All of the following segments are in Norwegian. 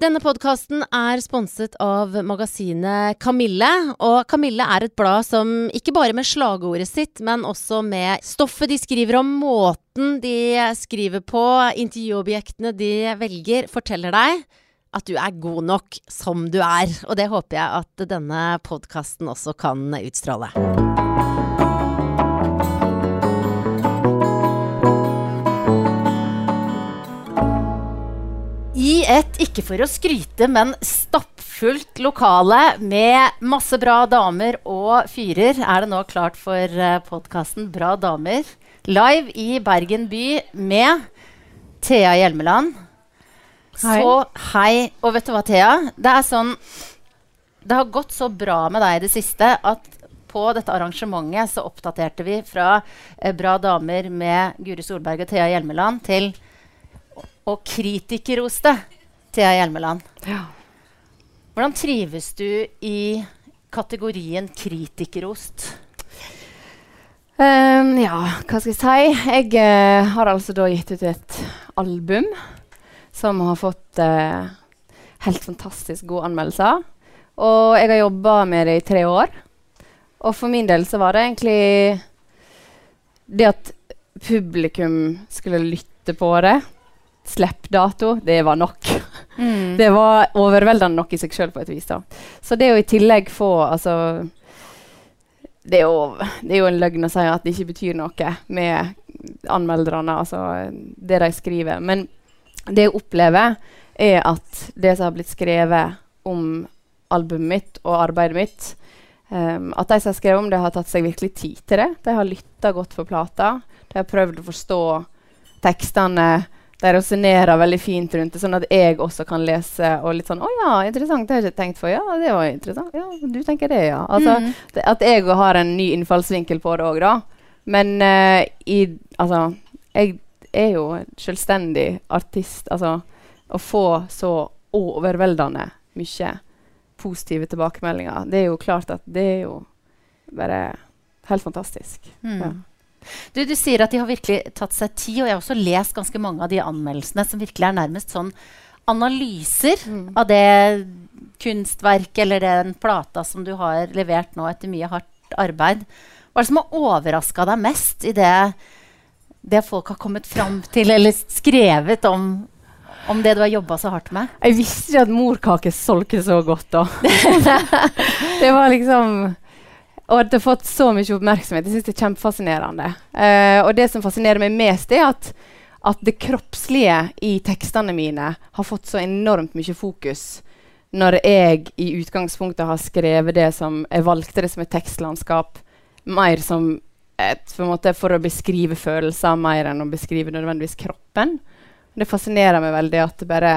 Denne podkasten er sponset av magasinet Kamille. Og Kamille er et blad som ikke bare med slagordet sitt, men også med stoffet de skriver om, måten de skriver på, intervjuobjektene de velger, forteller deg at du er god nok som du er. Og det håper jeg at denne podkasten også kan utstråle. I et, ikke for å skryte, men stappfullt lokale med masse bra damer og fyrer, er det nå klart for uh, podkasten Bra damer. Live i Bergen by med Thea Hjelmeland. Hei. Så hei. Og vet du hva, Thea? Det er sånn Det har gått så bra med deg i det siste at på dette arrangementet så oppdaterte vi fra eh, Bra damer med Guri Solberg og Thea Hjelmeland til og kritikerroste Thea Hjelmeland. Ja. Hvordan trives du i kategorien kritikerost? Um, ja, hva skal jeg si? Jeg uh, har altså da gitt ut et album som har fått uh, helt fantastisk gode anmeldelser. Og jeg har jobba med det i tre år. Og for min del så var det egentlig det at publikum skulle lytte på det. Slippdato, det var nok. Det var overveldende nok i seg sjøl på et vis. da. Så det å i tillegg få altså det er, jo, det er jo en løgn å si at det ikke betyr noe med anmelderne, altså det de skriver. Men det jeg opplever, er at det som har blitt skrevet om albumet mitt og arbeidet mitt um, At de som har skrevet om det, har tatt seg virkelig tid til det. De har lytta godt for plata. De har prøvd å forstå tekstene. De resonnerer veldig fint rundt det, sånn at jeg også kan lese og litt sånn 'Å ja, interessant. Det har jeg ikke tenkt for. Ja, det var interessant. Ja, du tenker det, ja.' Altså, Mm. det, At jeg har en ny innfallsvinkel på det òg, da. Men uh, i Altså, jeg er jo selvstendig artist. Altså, å få så overveldende mye positive tilbakemeldinger, det er jo klart at det er jo bare helt fantastisk. Mm. Ja. Du, du sier at de har virkelig tatt seg tid, og jeg har også lest ganske mange av de anmeldelsene som virkelig er nærmest sånn analyser Mm. av det kunstverket eller den plata som du har levert nå etter mye hardt arbeid. Hva er det som har overraska deg mest i det, det folk har kommet fram til, eller skrevet om, om det du har jobba så hardt med? Jeg visste ikke at morkake solgte så godt, da. det var liksom Og det har fått så mye oppmerksomhet. Jeg synes det er kjempefascinerende. Uh, og det som fascinerer meg mest, er at, at det kroppslige i tekstene mine har fått så enormt mye fokus. Når jeg i utgangspunktet har skrevet det som Jeg valgte det som et tekstlandskap mer som et, for en måte, for å beskrive følelser mer enn å beskrive nødvendigvis kroppen. Det fascinerer meg veldig at det bare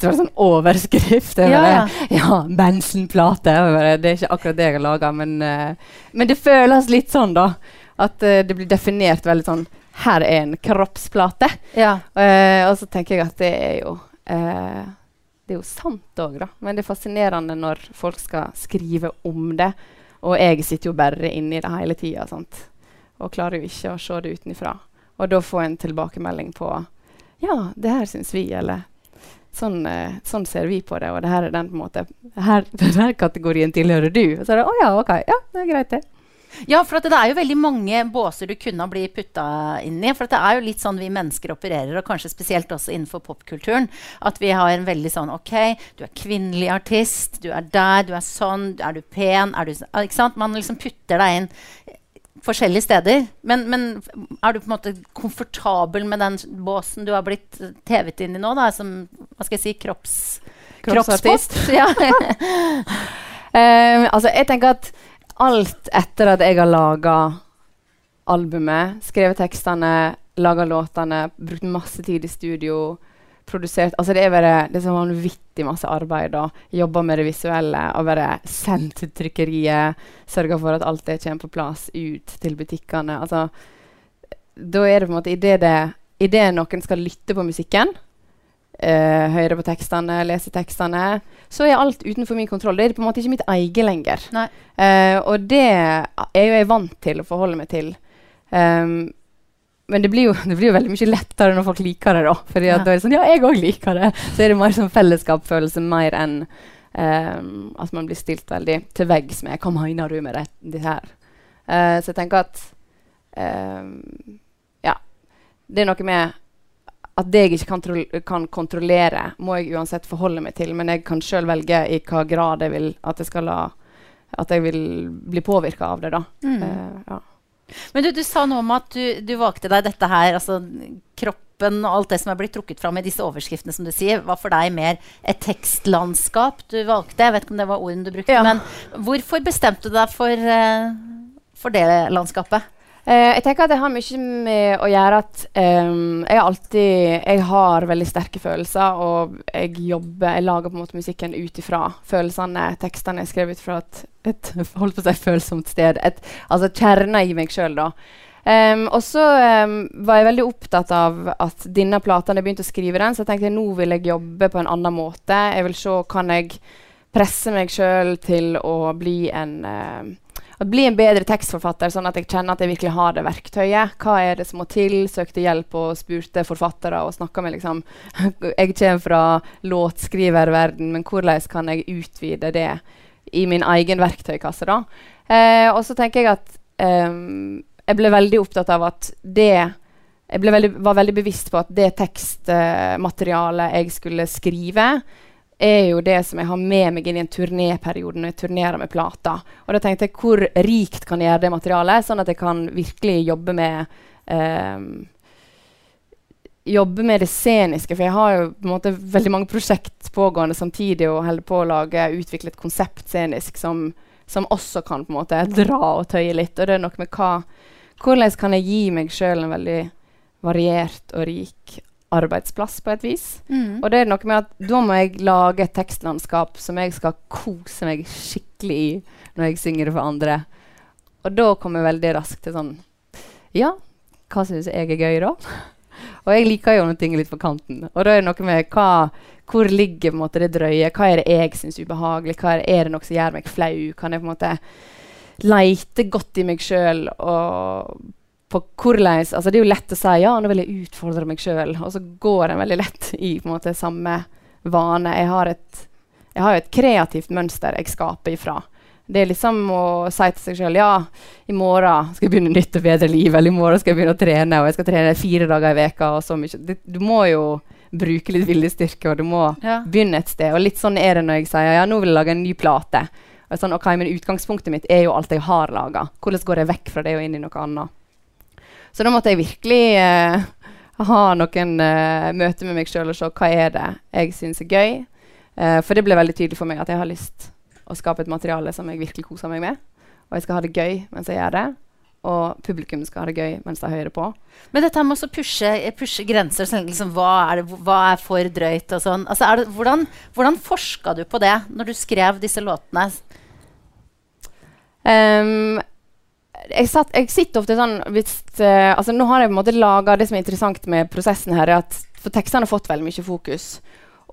det var en sånn overskrift. Det Ja, bare, ja, bensinplate. og Det er ikke akkurat det jeg har laga, men, uh, men det føles litt sånn, da. At uh, det blir definert veldig sånn Her er en kroppsplate. Ja. Uh, og så tenker jeg at det er jo Det er jo sant òg, da. Men det er fascinerende når folk skal skrive om det. Og jeg sitter jo bare inni det hele tida og klarer jo ikke å se det utenfra. Og da få en tilbakemelding på Ja, det her syns vi, eller Sånn, eh, sånn ser vi på det, og det her er den på en måte her, Denne kategorien tilhører du. Og så er det å ja, ok, ja, det er greit, det. Ja, for det er jo veldig mange båser du kunne blitt putta inn i. For det er jo litt sånn vi mennesker opererer, og kanskje spesielt også innenfor popkulturen. At vi har en veldig sånn OK, du er kvinnelig artist, du er der, du er sånn, er du pen, er du sånn Ikke sant? Man liksom putter deg inn forskjellige steder. Men, men er du på en måte komfortabel med den båsen du har blitt TV-et inn i nå, da, som hva skal jeg si, kropps... Kroppsartist. Ja. um, altså, jeg tenker at alt etter at jeg har laga albumet, skrevet tekstene, laga låtene, brukt masse tid i studio, produsert Altså, det er bare det er så vanvittig masse arbeid. da. jobbe med det visuelle og bare sendt til trykkeriet. sørge for at alt det kommer på plass ut til butikkene. Altså, da er det på en måte Idet det Idet noen skal lytte på musikken, eh, høre på tekstene, lese tekstene, så er alt utenfor min kontroll. Det er på en måte ikke mitt eget lenger. Eh, og det er jo jeg vant til å forholde meg til. Um, men det blir, jo, det blir, jo, veldig mye lettere når folk liker det. da. Fordi ja. da er det sånn, ja, jeg òg liker det. Så er det mer sånn fellesskapsfølelse mer enn um, at man blir stilt veldig til veggs med 'Hva mener du med det, det her?' Uh, så jeg tenker at um, Ja. Det er noe med at det jeg ikke kan, kan, kontrollere, må jeg uansett forholde meg til. Men jeg kan sjøl velge i hva grad jeg vil at jeg skal la at jeg vil bli påvirka av det. da. Mm. Uh, ja. Men du, du, sa noe om at du, du, valgte deg dette her, altså kroppen og alt det som er blitt trukket fram i disse overskriftene, som du sier, var for deg mer et tekstlandskap du valgte. Jeg vet ikke om det var ordene du brukte, ja. men hvorfor bestemte du deg for, uh, for det landskapet? Uh, jeg tenker at det har mye med å gjøre at um, jeg alltid Jeg har veldig sterke følelser, og jeg jobber Jeg lager på en måte musikken ut ifra følelsene. Tekstene er skrevet ut fra et, et holdt på å si følsomt sted. Et, altså kjerna i meg sjøl, da. Um, og så um, var jeg veldig opptatt av at denne plata Jeg begynte å skrive den, så jeg tenkte nå vil jeg jobbe på en annen måte. Jeg vil se kan jeg presse meg sjøl til å bli en uh, bli en bedre tekstforfatter, sånn at jeg kjenner at jeg virkelig har det verktøyet. Hva er det som må til? Søkte hjelp og spurte forfattere og snakka med liksom Jeg kommer fra låtskriververden, men hvordan kan jeg utvide det i min egen verktøykasse, da? Eh, og så tenker jeg at eh, jeg ble veldig opptatt av at det Jeg veldig, var veldig bevisst på at det tekstmaterialet jeg skulle skrive, er jo det som jeg har med meg inn i en turnéperiode når jeg turnerer med plata. Og da tenkte jeg hvor rikt kan jeg gjøre det materialet, sånn at jeg kan virkelig jobbe med um, Jobbe med det sceniske, for jeg har jo på en måte veldig mange prosjekt pågående samtidig og holder på å lage, utvikle et konsept scenisk som, som, også kan på en måte dra og tøye litt. Og det er noe med hva Hvordan kan jeg gi meg sjøl en veldig variert og rik arbeidsplass på et vis. Mm. Og det er noe med at da må jeg lage et tekstlandskap som jeg skal kose meg skikkelig i når jeg synger det for andre. Og da kommer jeg veldig raskt til sånn Ja, hva syns jeg er gøy, da? Og jeg liker jo noen ting litt på kanten. Og da er det noe med hva, hvor ligger på en måte det drøye? Hva er det jeg syns ubehagelig? Hva er det, er det noe som gjør meg flau? Kan jeg på en måte leite godt i meg sjøl og på hvordan altså Det er jo lett å si ja, nå vil jeg utfordre meg sjøl, og så går en veldig lett i på en måte samme vane. Jeg har, et, jeg har jo et kreativt mønster jeg skaper ifra. Det er liksom å si til seg sjøl ja, i morgen skal jeg begynne nytt og bedre liv, eller i morgen skal jeg begynne å trene, og jeg skal trene fire dager i veka og så mye. Det, du må jo bruke litt viljestyrke, og du må ja. begynne et sted. Og litt sånn er det når jeg sier ja, nå vil jeg lage en ny plate. Og sånn, ok, Men utgangspunktet mitt er jo alt jeg har laga. Hvordan går jeg vekk fra det og inn i noe annet? Så da måtte jeg virkelig uh, ha noen uh, møter med meg sjøl og se hva er det jeg syns er gøy. Uh, for det ble veldig tydelig for meg at jeg har lyst å skape et materiale som jeg virkelig koser meg med. Og jeg skal ha det gøy mens jeg gjør det. Og publikum skal ha det gøy mens de hører på. Men dette med å pushe, pushe grenser, sånn, liksom, hva, er det, hva, er for drøyt og sånn. Altså, det, hvordan, hvordan forska du på det når du skrev disse låtene? Um, jeg, satt, jeg, sitter ofte sånn hvis, uh, altså Nå har jeg på en måte laga det som er interessant med prosessen her, at for tekstene har fått veldig mye fokus.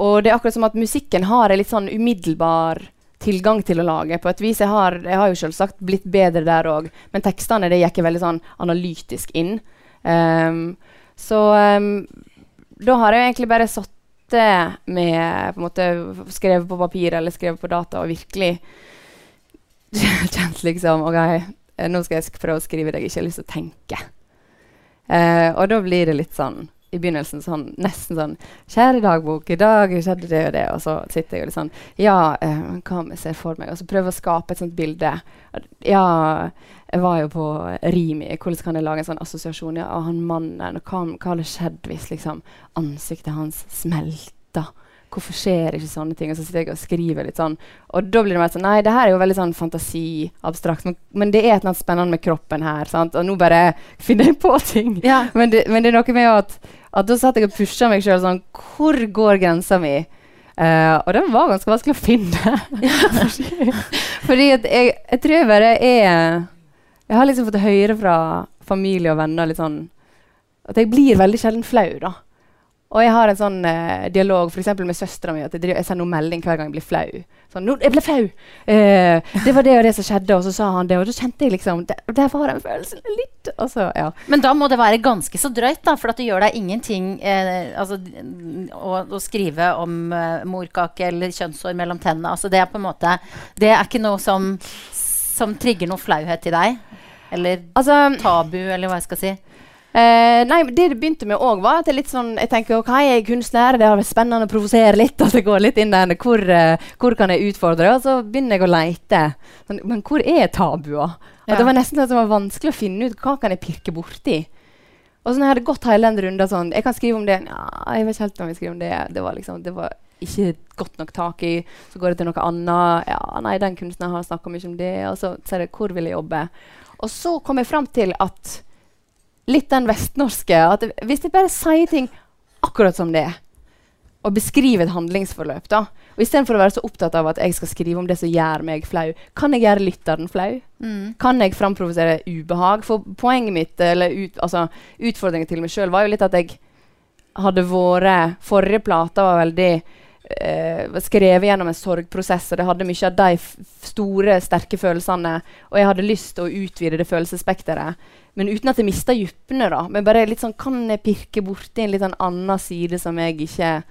Og det er akkurat som at musikken har en litt sånn umiddelbar tilgang til å lage. På et vis, Jeg har, jeg har jo selvsagt blitt bedre der òg, men tekstene det gikk veldig sånn analytisk inn. Um, så um, da har jeg egentlig bare sittet med på en måte Skrevet på papir eller skrevet på data og virkelig kjent liksom OK, nå skal jeg prøve å skrive det jeg ikke har lyst til å tenke. Eh, og da blir det litt sånn i begynnelsen sånn, nesten sånn 'Kjære dagbok, i dag skjedde det og det.' Og så sitter jeg og litt sånn 'Ja, eh, hva om jeg ser for meg?' Og så prøver å skape et sånt bilde. Ja, jeg var jo på Rimi. Hvordan kan jeg lage en sånn assosiasjon? Ja, han mannen, hva, hva hadde skjedd hvis liksom ansiktet hans smelta? Hvorfor skjer ikke sånne ting? Og så sitter jeg og skriver litt sånn. Og da blir det mer sånn Nei, det her er jo veldig sånn fantasiabstrakt. Men, men det er et eller annet spennende med kroppen her. Sant? Og nå bare finner jeg på ting. Ja. Men, det, men, det, er noe med at, at da satt jeg og pusha meg sjøl sånn Hvor går grensa mi? Uh, og den var ganske vanskelig å finne. Fordi at jeg, jeg tror jeg bare er Jeg har liksom fått høre fra familie og venner litt sånn at jeg blir veldig sjelden flau, da. Og jeg har en sånn eh, dialog for med søstera mi. at Jeg, jeg sender noen melding hver gang jeg blir flau. Sånn, «Nå, 'Jeg ble flau! Eh, det var det og det som skjedde.' Og så sa han det, og da kjente jeg liksom der, der var den følelsen litt. Og så, ja. Men da må det være ganske så drøyt, da, for at det gjør deg ingenting eh, altså, å, å, skrive om eh, morkake eller kjønnshår mellom tennene. Altså, det er på en måte Det er ikke noe som, som trigger noe flauhet i deg? Eller Altså, tabu, eller hva jeg skal si? Eh, nei, det det begynte med òg, var at jeg litt sånn Jeg tenker ok, jeg er kunstner, det har vært spennende å provosere litt. At jeg går litt inn der hvor, uh, hvor kan jeg utfordre? Og så begynner jeg å leite. Men, men hvor er tabua? Ja. Det var nesten at det var vanskelig å finne ut hva kan jeg pirke borti. Og så når jeg hadde gått hele den runden sånn Jeg kan skrive om det. Ja, jeg vet ikke helt om jeg skriver om det. Det var liksom, det var ikke godt nok tak i. Så går det til noe annet. Ja, nei, den kunstneren har snakka mye om det. Og så sier jeg hvor vil jeg jobbe? Og så kom jeg fram til at litt den vestnorske at Hvis jeg bare sier ting akkurat som det er, og beskriver et handlingsforløp da, og Istedenfor å være så opptatt av at jeg skal skrive om det som gjør meg flau, kan jeg gjøre lytteren flau? Mm. Kan jeg framprovosere ubehag? For poenget mitt, eller ut, altså, utfordringen til meg sjøl, var jo litt at jeg hadde vært Forrige plata var veldig eh, skrevet gjennom en sorgprosess, og det hadde mye av de store, sterke følelsene. Og jeg hadde lyst til å utvide det følelsesspekteret. Men uten at jeg mista dypene. da. Men bare litt sånn, Kan jeg pirke borti en litt sånn annen side som jeg ikke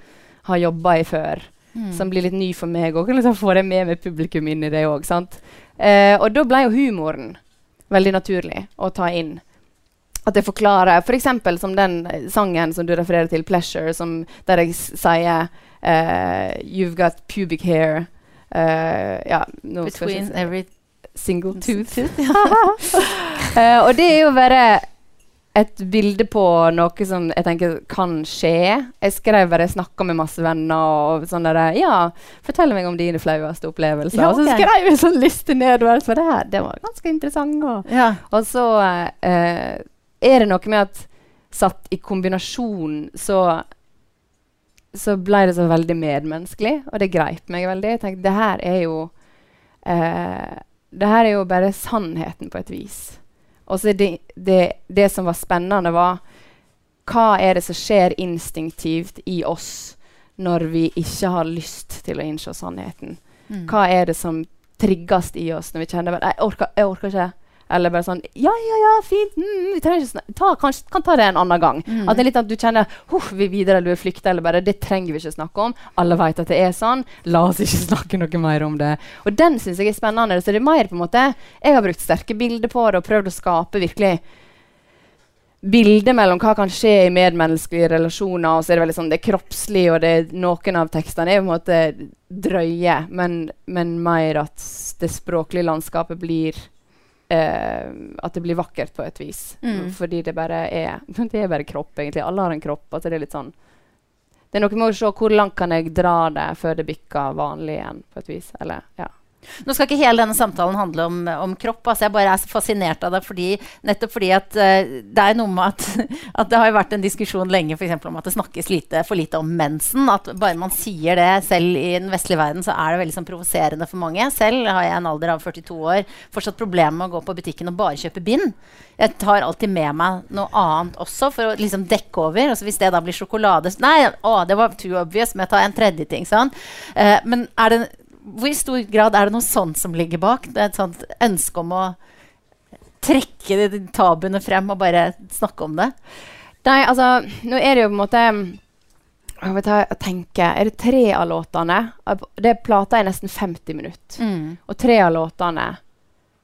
har jobba i før? Mm. Som blir litt ny for meg òg. Liksom får jeg med meg publikum inn i det òg. Eh, og da ble jo humoren veldig naturlig å ta inn. At jeg forklarer F.eks. For som den sangen som du refererer til, 'Pleasure', som, der jeg sier uh, 'You've got pubic hair'. Uh, ja, Between every single tooth. uh, og det er jo bare et bilde på noe som jeg tenker kan skje. Jeg skrev bare, snakka med masse venner og sånn der Ja, fortell meg om dine flaueste opplevelser. Ja, Og så skrev jeg en sånn liste nedover. Så det her det var ganske interessant. Og, Ja. og så uh, er det noe med at satt i kombinasjon så så ble det så veldig medmenneskelig, og det greip meg veldig. Jeg tenkte, det her er jo eh, Det her er jo bare sannheten på et vis. Og så det, det, det som var spennende, var hva er det som skjer instinktivt i oss når vi ikke har lyst til å innse sannheten? Mm. Hva er det som trigges i oss når vi kjenner jeg orker, jeg orker ikke. Eller bare sånn Ja, ja, ja, fint. Mm, vi trenger ikke snakke ta, kanskje, kan ta det en annen gang. Mm. At det er litt at du kjenner Huff, vi videre, eller du er flykta, eller bare Det trenger vi ikke snakke om. Alle vet at det er sånn. La oss ikke snakke noe mer om det. Og den syns jeg er spennende. Så det er mer på en måte Jeg har brukt sterke bilder på det og prøvd å skape virkelig bildet mellom hva kan skje i medmenneskelige relasjoner, og så er det veldig sånn det er kroppslig, og det er, noen av tekstene er på en måte drøye, men, men mer at det språklige landskapet blir eh, At det blir vakkert på et vis. Mm. Fordi det bare er Det er bare kropp, egentlig. Alle har en kropp. Altså det er litt sånn Det er noe med å se hvor langt kan jeg dra det før det bikker vanlig igjen, på et vis. Eller, ja. Nå skal ikke hele denne samtalen handle om, om kropp. Altså jeg bare er så fascinert av det. Fordi, nettopp fordi at uh, det er noe med at, at det har jo vært en diskusjon lenge for om at det snakkes lite, for lite om mensen. At bare man sier det selv i den vestlige verden, så er det veldig sånn provoserende for mange. Selv har jeg en alder av 42 år fortsatt problemer med å gå på butikken og bare kjøpe bind. Jeg tar alltid med meg noe annet også for å liksom dekke over. Altså hvis det da blir sjokolade så- Nei, å, det var too obvious, men jeg tar en tredje ting. Sånn. Uh, men er det hvor i stor grad er det noe sånt som ligger bak? Det er et sånt ønske om å trekke de, tabuene frem og bare snakke om det? Nei, altså Nå er det jo på en måte jeg vet, jeg tenker, Er det tre av låtene? Det Plata er nesten 50 minutter. Mm. Og tre av låtene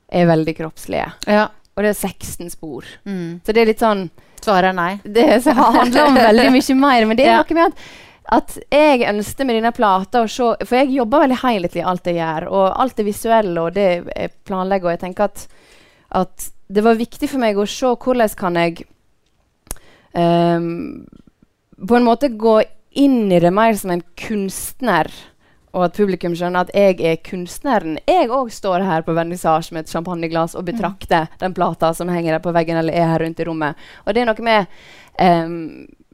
er veldig kroppslige. Ja. Og det er 16 spor. Mm. Så det er litt sånn Svaret er nei. Det handler om veldig mye mer. Men det er Ja. noe med at, at jeg ønsket med denne plata å se For jeg jobber veldig helhetlig i alt jeg gjør. Og alt det visuelle og det jeg planlegger. Og jeg tenker at, at det var viktig for meg å se hvordan kan jeg um, på en måte gå inn i det mer som en kunstner. Og at publikum skjønner at jeg er kunstneren. Jeg òg står her på vernissasje med et champagneglass og betrakter den plata som henger der på veggen eller er her rundt i rommet. Og det er noe med a-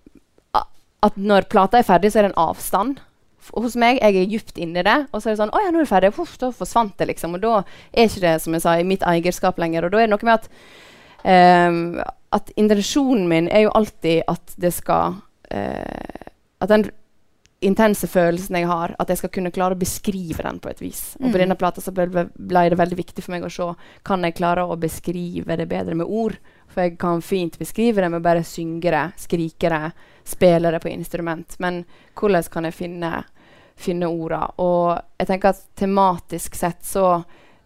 at når plata er ferdig, så er det en avstand. Hos meg, Jeg er dypt inni det, og så er det sånn Å ja, nå er det ferdig. Uff, da forsvant det, liksom. Og da er ikke det som jeg sa, i mitt eierskap lenger. Og da er det noe med at um, at intensjonen min er jo alltid at det skal uh, at den intense følelsen jeg har, at jeg skal kunne klare å beskrive den på et vis. Og på Mm. denne plata så ble, ble det veldig viktig for meg å se kan jeg klare å beskrive det bedre med ord. For jeg kan fint beskrive det med å bare synge det, skrike det, spille det på instrument. Men hvordan kan jeg finne, finne orda? Og jeg tenker at tematisk sett så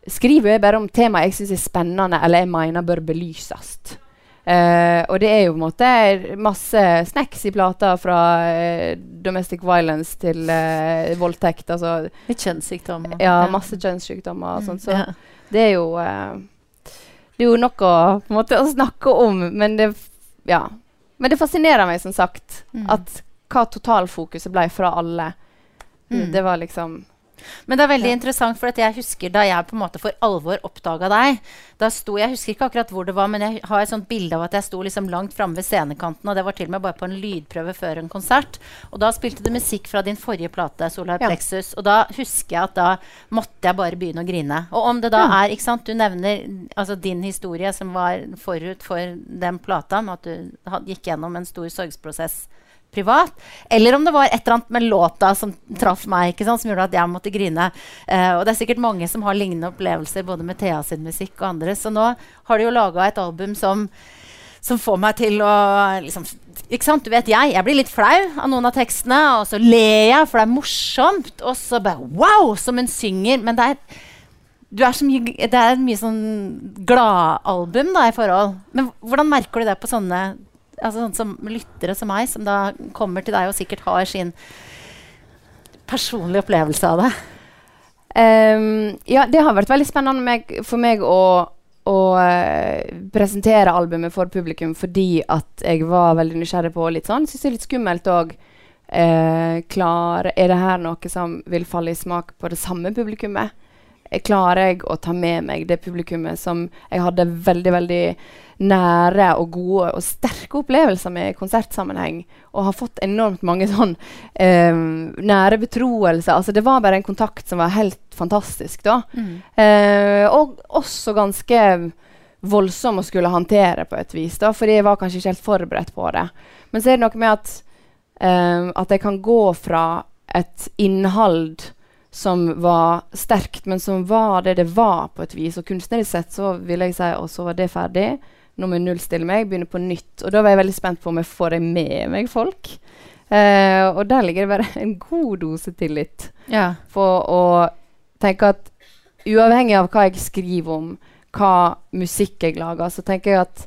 skriver jeg bare om temaer jeg syns er spennende, eller jeg mener bør belyses. Uh, og det er jo på en måte masse snacks i plata, fra uh, domestic violence til uh, voldtekt. Altså, Litt kjønnssykdom. ja, masse kjønnssykdommer og sånt. Så Ja. det er jo Det er jo på en måte, å snakke om, men det Ja. Men det fascinerer meg, som sagt, Mm. at hva totalfokuset ble fra alle. Mm. Det var liksom Men det er veldig Ja. interessant, for at jeg husker da jeg på en måte for alvor oppdaga deg da sto, Jeg husker ikke akkurat hvor det var, men jeg har et sånt bilde av at jeg sto liksom langt framme ved scenekanten. Og det var til og med bare på en lydprøve før en konsert. Og da spilte du musikk fra din forrige plate, Solar Ja. Og da husker jeg at da måtte jeg bare begynne å grine. Og om det da Ja. er ikke sant, Du nevner altså din historie som var forut for den plata, med at du had- gikk gjennom en stor sorgsprosess privat. Eller om det var et eller annet med låta som traff meg, ikke sant, som gjorde at jeg måtte grine. Uh, og det er sikkert mange som har lignende opplevelser både med Thea sin musikk og andre. Så nå har du jo laga et album som, som får meg til å liksom, ikke sant? Du vet jeg, jeg blir litt flau av noen av tekstene, og så ler jeg, for det er morsomt. Og så bare wow, som hun synger. Men det er du er så mye, det er mye sånn gladalbum da, i forhold. Men hvordan merker du det på sånne altså sånn som lyttere som meg, som da kommer til deg og sikkert har sin personlige opplevelse av det? Um, ja, det har vært veldig spennende meg, for meg å, å uh, presentere albumet for publikum fordi at jeg var veldig nysgjerrig på litt sånn. Syns det er litt skummelt òg. Uh, klar, er det her noe som vil falle i smak på det samme publikummet? Klarer jeg å ta med meg det publikummet som jeg hadde veldig veldig nære og gode og sterke opplevelser med i konsertsammenheng, og har fått enormt mange sånn eh, nære betroelser. Altså, det var bare en kontakt som var helt fantastisk, da. Eh, og også ganske voldsom å skulle håndtere på et vis, da, fordi jeg var kanskje ikke helt forberedt på det. Men så er det noe med at, eh, at jeg kan gå fra et innhold som var sterkt, men som var det det var på et vis. Og kunstnerisk sett så vil jeg si og så var det ferdig. Nå må jeg nullstille meg, begynne på nytt. Og da var jeg veldig spent på om jeg får med meg folk. Eh, og der ligger det bare en god dose tillit Ja. for å tenke at uavhengig av hva jeg skriver om, hva musikk jeg lager, så tenker jeg at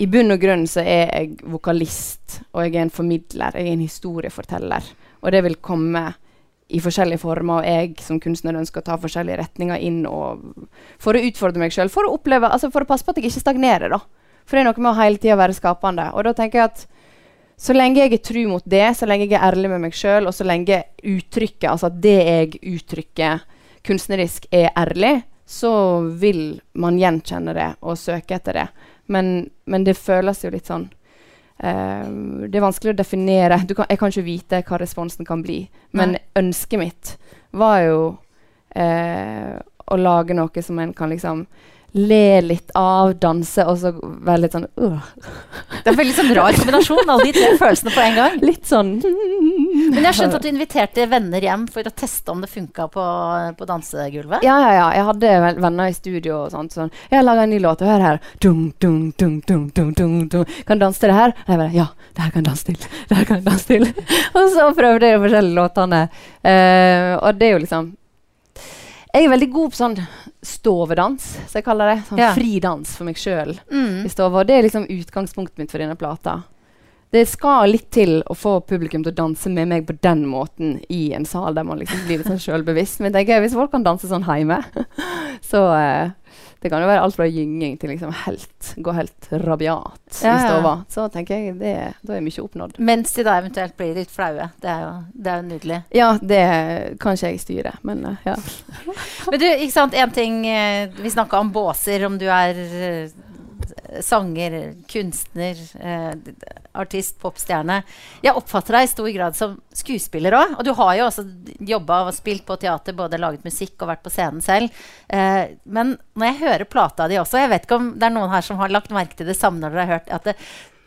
i bunn og grunn så er jeg vokalist, og jeg er en formidler, jeg er en historieforteller. Og det vil komme i forskjellige former, og jeg som kunstner ønsker å ta forskjellige retninger inn og for å utfordre meg sjøl, for å oppleve, altså for å passe på at jeg ikke stagnerer, da. For det er noe med å hele tida være skapende. Og da tenker jeg at så lenge jeg er tru mot det, så lenge jeg er ærlig med meg sjøl, og så lenge uttrykket, altså det jeg uttrykker kunstnerisk, er ærlig, så vil man gjenkjenne det og søke etter det. Men, men det føles jo litt sånn eh, Det er vanskelig å definere. Du kan, jeg kan ikke vite hva responsen kan bli. Men Nei. ønsket mitt var jo uh, å lage noe som en kan liksom le litt av, danse, og så være litt sånn uh. Det er veldig sånn rar kombinasjon, alle de tre følelsene på en gang. Litt sånn Men jeg skjønte at du inviterte venner hjem for å teste om det funka på, på dansegulvet. Ja, ja, ja. Jeg hadde venner i studio og sånt. Sånn, 'Jeg har laga en ny låt, og hør her.' Dum, dum, dum, dum, dum, dum, dum. 'Kan danse til det her?' Og jeg bare 'Ja, det her kan danse til.' Det her kan danse til. og så prøvde jeg de forskjellige låtene. Uh, og det er jo liksom Jeg er veldig god på sånn stovedans, som jeg kaller det. Sånn Ja. Fridans for meg sjøl Mm. i stova. Det er liksom utgangspunktet mitt for denne plata. Det skal litt til å få publikum til å danse med meg på den måten i en sal der man liksom blir litt sånn sjølbevisst. Men tenker jeg, hvis folk kan danse sånn hjemme, så eh, Det kan jo være alt fra gynging til liksom helt gå helt rabiat Ja, i stova. Så tenker jeg det, da er mye oppnådd. Mens de da eventuelt blir litt flaue. Det er jo, det er jo nydelig. Ja, det kan ikke jeg styre, men eh, ja. Men du, ikke sant, en ting eh, Vi snakka om båser, om du er eh, sanger, kunstner, eh, artist, popstjerne. Jeg oppfatter deg i stor grad som skuespiller òg. Og du har jo også jobba og spilt på teater, både laget musikk og vært på scenen selv. Eh, men når jeg hører plata di også Jeg vet ikke om det er noen her som har lagt merke til det samme når dere har hørt at det,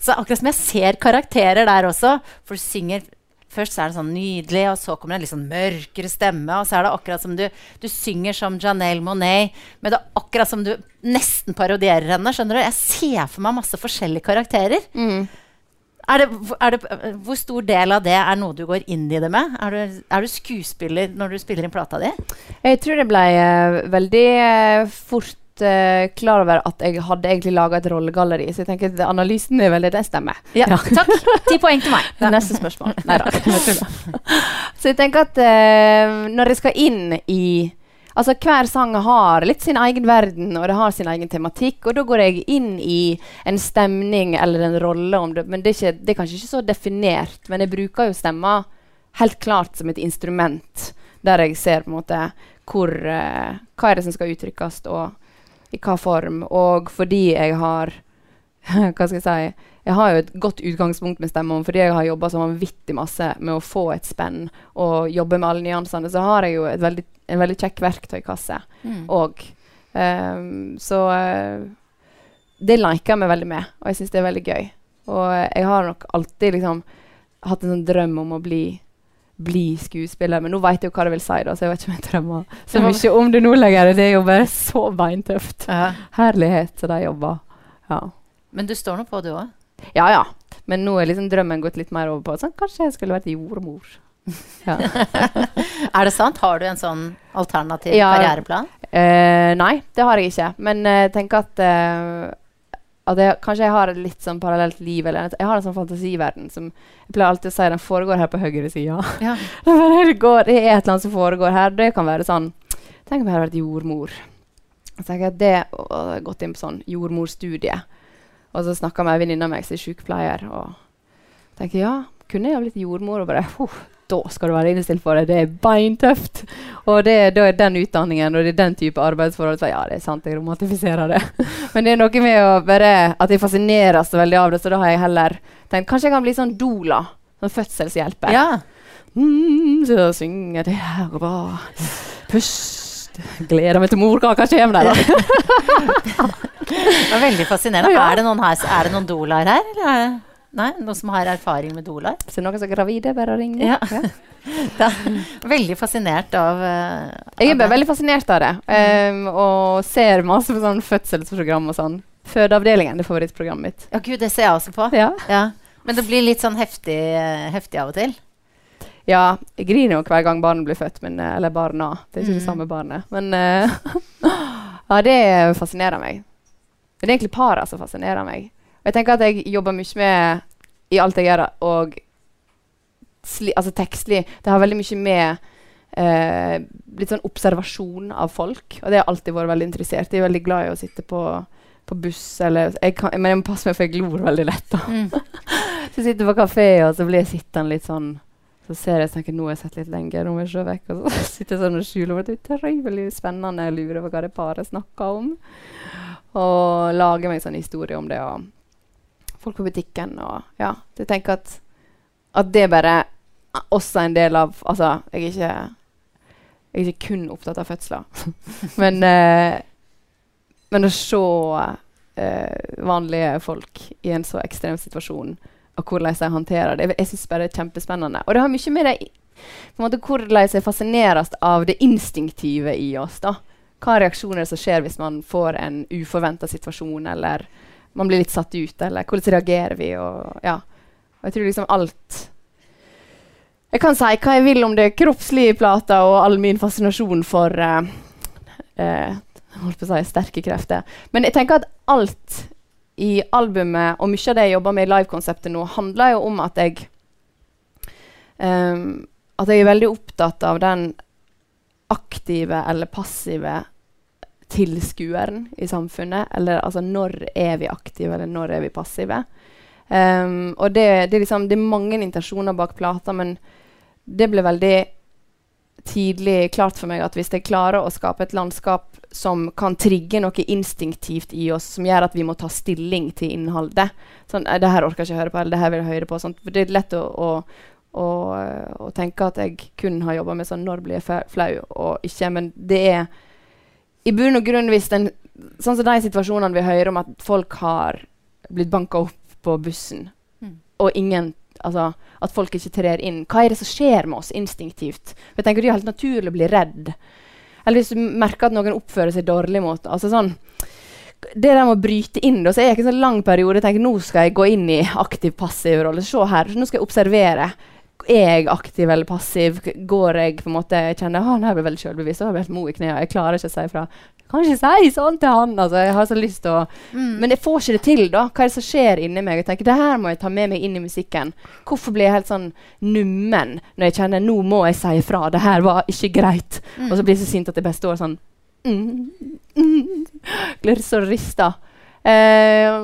Så akkurat som jeg ser karakterer der også, for du synger Først så er det sånn nydelig, og så kommer det en litt sånn mørkere stemme. Og så er det akkurat som du, du synger som Janelle Monet, men det er akkurat som du nesten parodierer henne. skjønner du? Jeg ser for meg masse forskjellige karakterer. Mm. Er det, er det, hvor stor del av det er noe du går inn i det med? Er du, er du skuespiller når du spiller inn plata di? Jeg tror det ble uh, veldig uh, fort eh, klar over at jeg hadde egentlig laga et rollegalleri. Så jeg tenker at analysen er veldig Den stemmer. Ja, takk. Ti poeng til meg. Neste spørsmål. Nei da. så jeg tenker at uh, når jeg skal inn i Altså Hver sang har litt sin egen verden, og det har sin egen tematikk. Og da går jeg inn i en stemning eller en rolle, om det, men det er, ikke, det er kanskje ikke så definert. Men jeg bruker jo stemma helt klart som et instrument, der jeg ser på en måte hvor, uh, hva er det som skal uttrykkes, og i hva form. Og fordi jeg har Hva skal jeg si? Jeg har jo et godt utgangspunkt med stemmen, fordi jeg har jobba så vanvittig masse med å få et spenn og jobbe med alle nyansene, så har jeg jo veldig, en veldig kjekk verktøykasse òg. Mm. Um, så uh, det liker jeg meg veldig med, og jeg syns det er veldig gøy. Og jeg har nok alltid liksom hatt en sånn drøm om å bli bli skuespiller. Men nå vet jeg jo hva det vil si, da, så jeg vet ikke om jeg drømmer så mye om det nå lenger. Det er jo bare så beintøft. Ja. Herlighet til de jobber. Ja. Men du står nå på, du òg? Ja, ja. Men nå er liksom drømmen gått litt mer over på sånn, kanskje jeg skulle vært jordmor. Ja. er det sant? Har du en sånn alternativ ja, karriereplan? Eh, nei, det har jeg ikke. Men jeg eh, tenker at eh, at jeg, kanskje jeg har et litt sånn parallelt liv. Eller jeg har en sånn fantasiverden som jeg pleier alltid å si den foregår her på høyre side. Ja. det, går, det er et eller annet som foregår her. Det kan være sånn Tenk om jeg hadde vært jordmor. Så jeg har det, og, og gått inn på sånn jordmorstudie. Og så snakka med ei venninne av meg som er sykepleier. Og tenker ja, kunne jeg ha blitt jordmor? Og bare da skal du være innstilt på det. Det er beintøft. Og det, da er den utdanningen og det er den type arbeidsforhold. Så ja, det er sant, jeg romantifiserer det. Men det er noe med å bare, at jeg fascineres så veldig av det, så da har jeg heller tenkt kanskje jeg kan bli sånn doula. Sånn fødselshjelper. Ja. Mm, så synger det her og bare Pust. Gleder meg til morkaka kommer der, da. det var veldig fascinerende. Ja. Er det noen her, er det noen doulaer her? Eller? Nei, Noen som har erfaring med dolar? Så noen som er gravide, bare ring. Ja. ja. veldig fascinert av, uh, Jeg er bare veldig fascinert av det. Um, og ser masse på sånn fødselsprogram og sånn. Fødeavdelingen er favorittprogrammet mitt. Ja, gud, det ser jeg også på. Ja. ja. Men det blir litt sånn heftig, heftig av og til? Ja, jeg griner jo hver gang barnet blir født. Men, eh, eller barna. Det er ikke mm. det samme barnet. Men uh, ja, det fascinerer meg. Men det er egentlig para som fascinerer meg. Og jeg tenker at jeg jobber mye med i alt jeg gjør, og altså tekstlig Det har veldig mye med eh, litt sånn observasjon av folk. Og det har jeg alltid vært veldig interessert i. Jeg er veldig glad i å sitte på, på buss eller jeg kan, Men jeg må passe meg, for jeg glor veldig lett. da. Mm. så jeg sitter på kafé, og så blir jeg sittende litt sånn så ser jeg tenker, nå har jeg sett litt lenger, nå må jeg se vekk. Og så sitter jeg sånn og skjuler. Det er utrolig spennende. Jeg lurer på hva det paret snakker om. Og lager meg en sånn historie om det. og folk på butikken og Ja. Jeg tenker at, at det bare også er en del av Altså, jeg er ikke, jeg er ikke kun opptatt av fødsler. men, eh, men å se eh, vanlige folk i en så ekstrem situasjon, og hvordan de håndterer det, jeg, jeg syns bare det er kjempespennende. Og det har mye med det på en måte hvordan jeg fascineres av det instinktive i oss. da. Hva reaksjoner som skjer hvis man får en uforventa situasjon, eller man blir litt satt ut, eller hvordan reagerer vi? Og, ja. og jeg tror liksom alt Jeg kan si hva jeg vil om det kroppslige plata og all min fascinasjon for uh, uh, holdt på å si sterke krefter. Men jeg tenker at alt i albumet og mye av det jeg jobber med i livekonseptet nå, handler jo om at jeg um, At jeg er veldig opptatt av den aktive eller passive tilskueren i samfunnet. Eller altså når er vi aktive, eller når er vi passive? Um, og det, det, er liksom, det, er mange intensjoner bak plata, men det ble veldig tidlig klart for meg at hvis jeg klarer å skape et landskap som kan trigge noe instinktivt i oss, som gjør at vi må ta stilling til innholdet sånn, 'Det her orker jeg ikke høre på', eller 'det her vil jeg høre på'. Sånt. Det er lett å, å, å, å tenke at jeg kun har jobba med sånn 'når blir jeg flau', og ikke. Men det er i bunn og grunn hvis den Sånn som de situasjonene vi hører om at folk har blitt banka opp på bussen, mm. og ingen altså, at folk ikke trer inn. Hva er det som skjer med oss instinktivt? Jeg tenker Det er helt naturlig å bli redd. Eller hvis du merker at noen oppfører seg dårlig mot altså sånn, Det der med å bryte inn da, så er jeg ikke en sånn lang periode. Jeg tenker Nå skal jeg gå inn i aktiv-passiv rolle. Se her. Nå skal jeg observere. Er jeg aktiv eller passiv? Går jeg på en måte Jeg kjenner at jeg blir veldig selvbevisst. og helt mo i knærne. Jeg klarer ikke å si ifra. Kan ikke si sånn til han. Altså, jeg har så lyst til å Mm. Men jeg får ikke det til, da. Hva er det som skjer inni meg? Jeg tenker, det her må jeg ta med meg inn i musikken. Hvorfor blir jeg helt sånn nummen når jeg kjenner nå må jeg si ifra? Det her var ikke greit. Mm. Og så blir jeg så sint at jeg bare står sånn mm, mm, Blir så rista. Eh,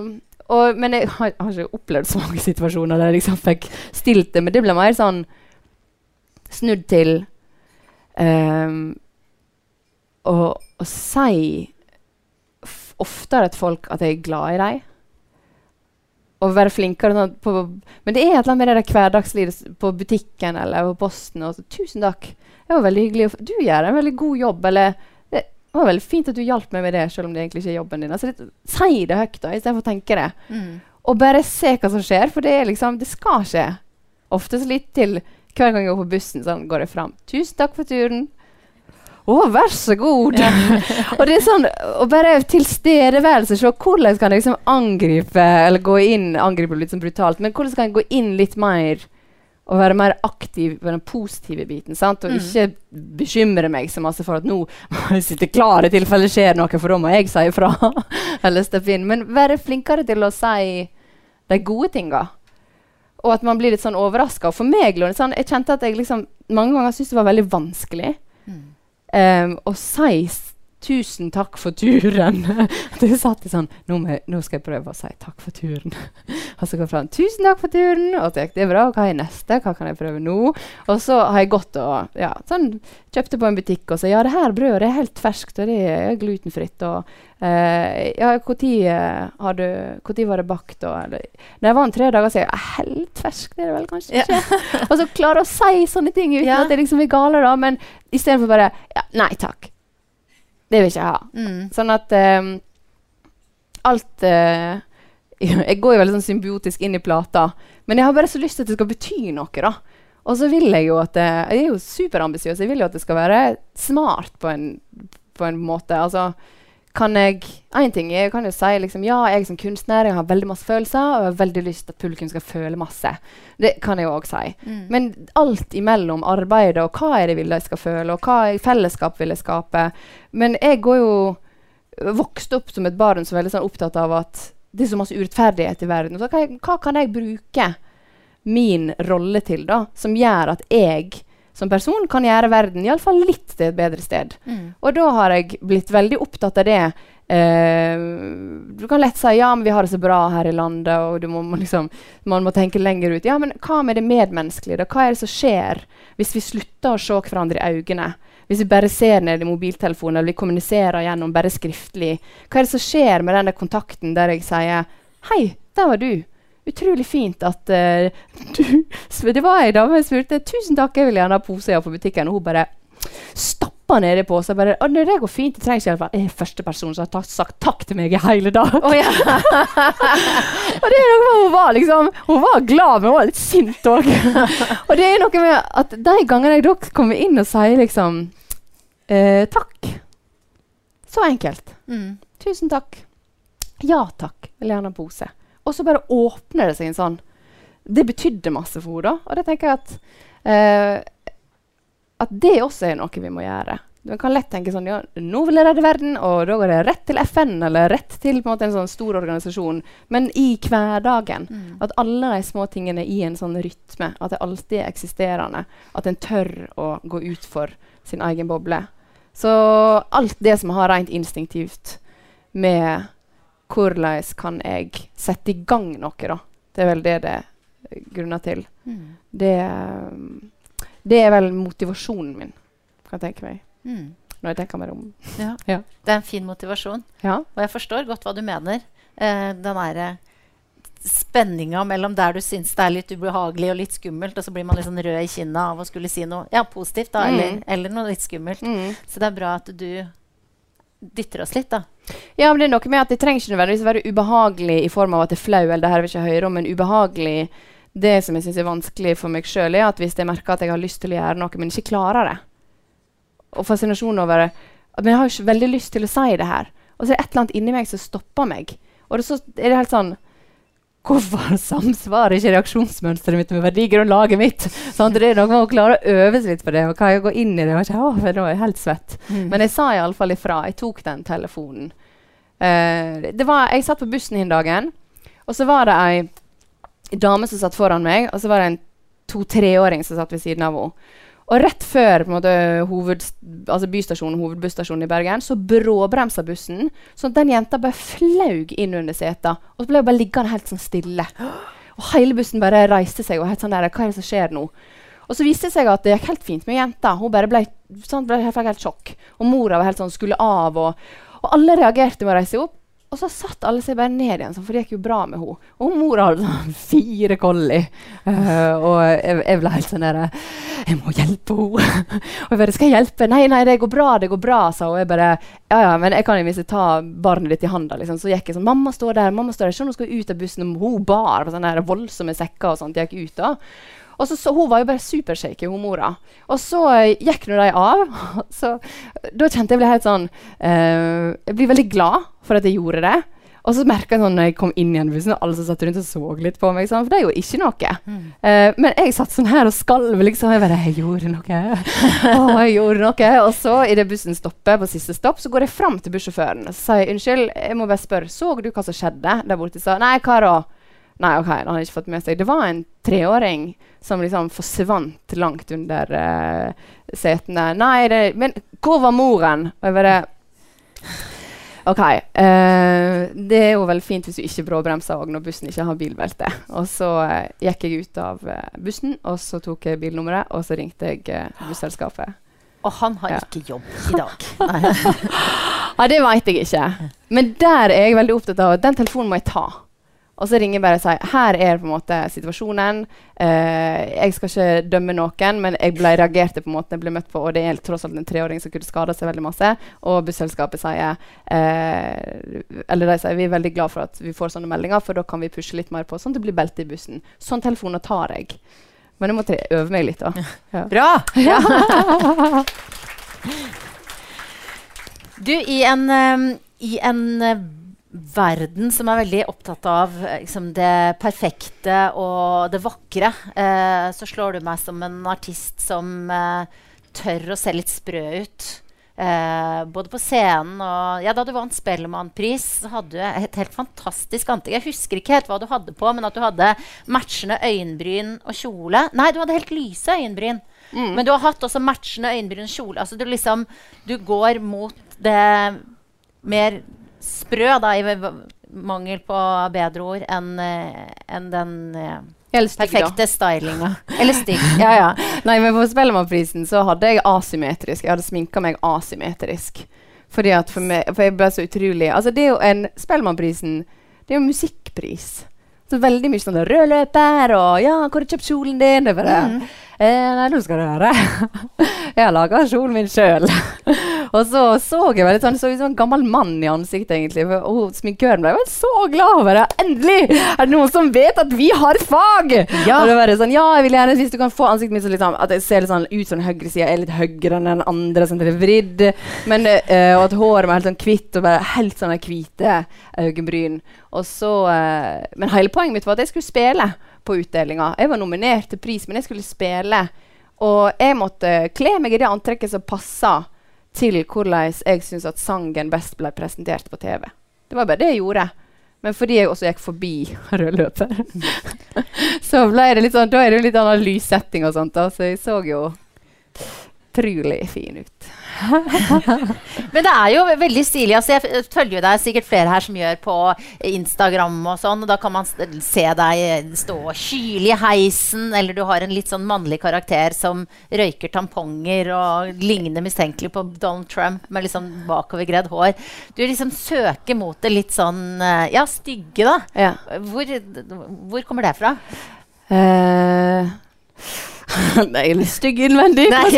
og, men jeg har, har ikke opplevd så mange situasjoner der jeg liksom fikk stilt det. Men det ble mer sånn snudd til um, å, å si oftere til folk at jeg er glad i dem. Og være flinkere sånn på, Men det er et eller annet med det hverdagslivet på butikken eller på posten. Og så, 'Tusen takk. Det var veldig hyggelig. Du gjør en veldig god jobb.' Eller 'Det var veldig fint at du hjalp meg med det, selv om det egentlig ikke er jobben din.' Altså, det, si det høyt, da, istedenfor å tenke det. Mm. Og bare se hva som skjer, for det er liksom Det skal skje. Ofte så litt til hver gang jeg går på bussen, sånn går jeg fram. 'Tusen takk for turen.' Å, vær så god! og det er sånn å bare tilstedeværelse. Se hvordan kan jeg liksom angripe Eller gå inn Angripe litt sånn brutalt, men hvordan kan jeg gå inn litt mer og være mer aktiv på den positive biten? sant? Og Mm. ikke bekymre meg så masse for at nå må jeg sitte klar i tilfelle det skjer noe, for da må jeg si ifra. eller steppe inn. Men være flinkere til å si de gode tinga. Og at man blir litt sånn overraska. For meg Lone, sånn, jeg kjente at jeg liksom mange ganger syntes det var veldig vanskelig Mm. um, å si 'tusen takk for turen'. det satt i sånn nå, med, 'Nå skal jeg prøve å si takk for turen'. og så kom jeg fram 'Tusen takk for turen'. Og så gikk det bra. Hva er neste? Hva kan jeg prøve nå? Og så har jeg gått og ja, sånn, kjøpte på en butikk og sa 'Ja, det her brødet er helt ferskt, og det er glutenfritt'. Og eh, 'Ja, når har var det bakt?' Og, eller, jeg var en tre dager siden, jeg, helt ferskt det er det vel kanskje Ja. ikke? og så klare å si sånne ting uten Ja. at det liksom er gale, da. Men istedenfor bare ja, 'Nei takk'. Det vil jeg ikke ha. Mm. Sånn at um, alt uh, Jeg går jo veldig sånn symbiotisk inn i plata, men jeg har bare så lyst til at det skal bety noe, da. Og så vil jeg jo at det, Jeg er jo superambisiøs. Jeg vil jo at det skal være smart på en, på en måte. Altså kan jeg En ting jeg kan jo si liksom, ja, jeg som kunstner jeg har veldig masse følelser, og jeg har veldig lyst til at publikum skal føle masse. Det kan jeg òg si. Mm. Men alt imellom arbeidet og hva er det jeg vil de skal føle, og hva er fellesskap vil jeg skape. Men jeg går jo vokste opp som et barn som er veldig sånn opptatt av at det er så masse urettferdighet i verden. Så hva, hva kan jeg bruke min rolle til, da, som gjør at jeg som person kan gjøre verden iallfall litt til et bedre sted? Mm. Og da har jeg blitt veldig opptatt av det. Eh, du kan lett si ja, men vi har det så bra her i landet, og du må, liksom, man må tenke lenger ut. Ja, men hva med det medmenneskelige? da? Hva er det som skjer hvis vi slutter å se hverandre i øynene? Hvis vi bare ser ned i mobiltelefonen eller vi kommuniserer gjennom bare skriftlig? Hva er det som skjer med den kontakten der jeg sier 'Hei, der var du'. Utrolig fint at uh, du Det var ei dame som spurte 'Tusen takk, jeg vil gjerne ha pose på butikken', og hun bare stappa ned i posen. Bare, «Å, 'Det går fint, det trengs ikke Jeg er første person som har tatt, sagt takk til meg i hele dag'. Oh, ja. Og det er noe med hun var liksom Hun var glad, men hun var litt sint òg. og det er noe med at de gangene jeg da kommer inn og sier liksom eh, takk Så enkelt. Mm. Tusen takk. Ja takk. Vil gjerne ha pose. Og så bare åpner det seg en sånn Det betydde masse for henne. Og det tenker jeg at eh, at det også er noe vi må gjøre. Du kan lett tenke sånn ja, nå vil jeg redde verden, og da går det rett til FN eller rett til en måte en sånn stor organisasjon. Men i hverdagen. Mm. At alle de små tingene i en sånn rytme, at det alltid er eksisterende. At en tør å gå ut for sin egen boble. Så alt det som har rent instinktivt med hvordan kan jeg sette i gang noe, da. Det er vel det det er grunner til. Mm. Det, um, det er vel motivasjonen min, kan jeg tenke meg. Mm. Når jeg tenker meg om. Ja. Ja. Det er en fin motivasjon. Ja. Og jeg forstår godt hva du mener. Eh, den derre spenninga mellom der du syns det er litt ubehagelig og litt skummelt, og så blir man litt sånn rød i kinna av å skulle si noe ja, positivt, da, eller, Mm. eller noe litt skummelt. Mm. Så det er bra at du dytter oss litt, da. Ja, men det er noe med at det trenger ikke nødvendigvis være ubehagelig i form av at det er flau, eller det her vil ikke høre om, men ubehagelig det som jeg syns er vanskelig for meg sjøl, er at hvis jeg merker at jeg har lyst til å gjøre noe, men ikke klarer det Og fascinasjonen over at Men jeg har jo ikke veldig lyst til å si det her. Og så er det et eller annet inni meg som stopper meg. Og det så er det helt sånn Hvorfor samsvarer ikke reaksjonsmønsteret mitt med verdigrunnlaget mitt? Sånn, det er noe med å klare å øve seg litt på det. og kan jeg gå inn i det? Og ikke, å, nå er jeg helt svett. Mm. Men jeg sa iallfall ifra. Jeg tok den telefonen. Uh, det var, jeg satt på bussen den dagen, og så var det ei dame som satt foran meg, og så var det en to-treåring som satt ved siden av henne. Og rett før måte, hoved, altså bystasjonen, hovedbusstasjonen i Bergen, så bråbremsa bussen, sånn at den jenta bare flaug inn under setet. Og så ble hun bare liggende helt sånn stille. Og hele bussen bare reiste seg. og helt sånn der, Hva er det som skjer nå? Og så viste det seg at det gikk helt fint med jenta. Hun bare ble, sånn, ble helt, helt sjokk. Og mora var helt sånn, skulle av. Og, og alle reagerte med å reise opp. Og så satt alle seg bare ned igjen, for det gikk jo bra med henne. Og mora hadde sånn fire collie. Uh, og jeg, jeg, ble helt sånn der Jeg må hjelpe henne. og jeg bare 'Skal jeg hjelpe?' 'Nei, nei, det går bra, det går bra', sa hun. Og jeg bare 'Ja, ja, men jeg kan jo visst ta barnet ditt i handa', liksom. Så gikk jeg sånn 'Mamma står der, mamma står der'. Så hun skal ut av bussen, og hun bar på sånne voldsomme sekker og sånt. Jeg gikk ut da. Og så, så, Hun var jo bare supershaky, hun mora. Og så uh, gikk nå de av. så Da kjente jeg ble helt sånn uh, Jeg blir veldig glad for at jeg gjorde det. Og så merka jeg sånn når jeg kom inn igjen bussen, og alle som satt rundt og så litt på meg. Sånn, for det er jo ikke noe. Mm. Uh, men jeg satt sånn her og skalv, liksom. Jeg bare Jeg gjorde noe. oh, jeg gjorde noe. Og så, idet bussen stopper på siste stopp, så går jeg fram til bussjåføren og sier unnskyld, jeg må bare spørre, så du hva som skjedde der borte? Så nei, hva da? Nei, OK, han hadde ikke fått med seg. Det var en treåring som liksom forsvant langt under uh, setene. Nei, det, men hvor var moren? Og jeg bare OK. Uh, det er jo veldig fint hvis du ikke bråbremser òg når bussen ikke har bilbelte. Og så uh, gikk jeg ut av bussen, og så tok jeg bilnummeret, og så ringte jeg busselskapet. Og han har ja. ikke jobb i dag. ja, det veit jeg ikke. Men der er jeg veldig opptatt av at den telefonen må jeg ta. Og så ringer jeg bare og sier her er på en måte situasjonen. Eh, jeg skal ikke dømme noen, men jeg ble reagerte på måten jeg ble møtt på. Og det er tross alt en treåring som kunne skada seg veldig masse. Og busselskapet sier eh, Eller de sier vi er veldig glad for at vi får sånne meldinger, for da kan vi pushe litt mer på, sånn at det blir belte i bussen. Sånn telefoner tar jeg. Men jeg måtte øve meg litt, da. Ja. Bra! Ja. du, i en, um, i en uh, verden som er veldig opptatt av liksom, det perfekte og det vakre, eh, så slår du meg som en artist som eh, tør å se litt sprø ut. Eh, både på scenen og ja, Da du vant Spellemannpris, hadde du et helt fantastisk antrekk. Jeg husker ikke helt hva du hadde på, men at du hadde matchende øyenbryn og kjole. Nei, du hadde helt lyse øyenbryn. Mm. Men du har hatt også matchende øyenbryn og kjole. Altså, du, liksom, du går mot det mer sprø, da, i mangel på bedre ord, enn eh, en den uh, perfekte stylinga. Eller stygg. ja, ja. Nei, men på Spellemannprisen så hadde jeg asymmetrisk. Jeg hadde sminka meg asymmetrisk. Fordi at for, meg, for jeg ble så utrolig Altså, det er jo en Spellemannprisen Det er jo musikkpris. Så veldig mye sånn rød løper og 'Ja, hvor har du kjøpt kjolen din?' Det bare, mm. Eh, nå skal du høre. jeg har laga kjolen min sjøl. og så så jeg veldig sånn, så ut som en gammel mann i ansiktet, egentlig. Og sminkøren ble så glad over det. Endelig er det noen som vet at vi har fag! Ja. Og det var sånn, ja, jeg vil gjerne, Hvis du kan få ansiktet mitt så litt sånn, at jeg ser litt sånn ut som den høyre sida er litt høyere enn den andre, sånn at det er vridd. Men, uh, og at håret var helt sånn hvitt, og bare helt sånne hvite øyenbryn. Så, uh, men hele poenget mitt var at jeg skulle spille på utdelinga. Jeg var nominert til pris, men jeg skulle spille. Og jeg måtte kle meg i det antrekket som passa til hvordan jeg syns at sangen best ble presentert på TV. Det var bare det jeg gjorde. Men fordi jeg også gikk forbi rød løper, så ble det litt sånn, da er det jo litt annen lyssetting og sånt. Da, så jeg så jo utrolig fin ut. Men det er jo veldig stilig. Altså, jeg følger jo deg sikkert flere her som gjør på Instagram og sånn. Og da kan man se deg stå og kyle i heisen, eller du har en litt sånn mannlig karakter som røyker tamponger og ligner mistenkelig på Donald Trump med litt sånn bakovergredd hår. Du liksom søker mot det litt sånn eh, ja, stygge, da. Ja. Hvor, hvor, kommer det fra? Uh, Nei, jeg er litt stygg innvendig. Nei,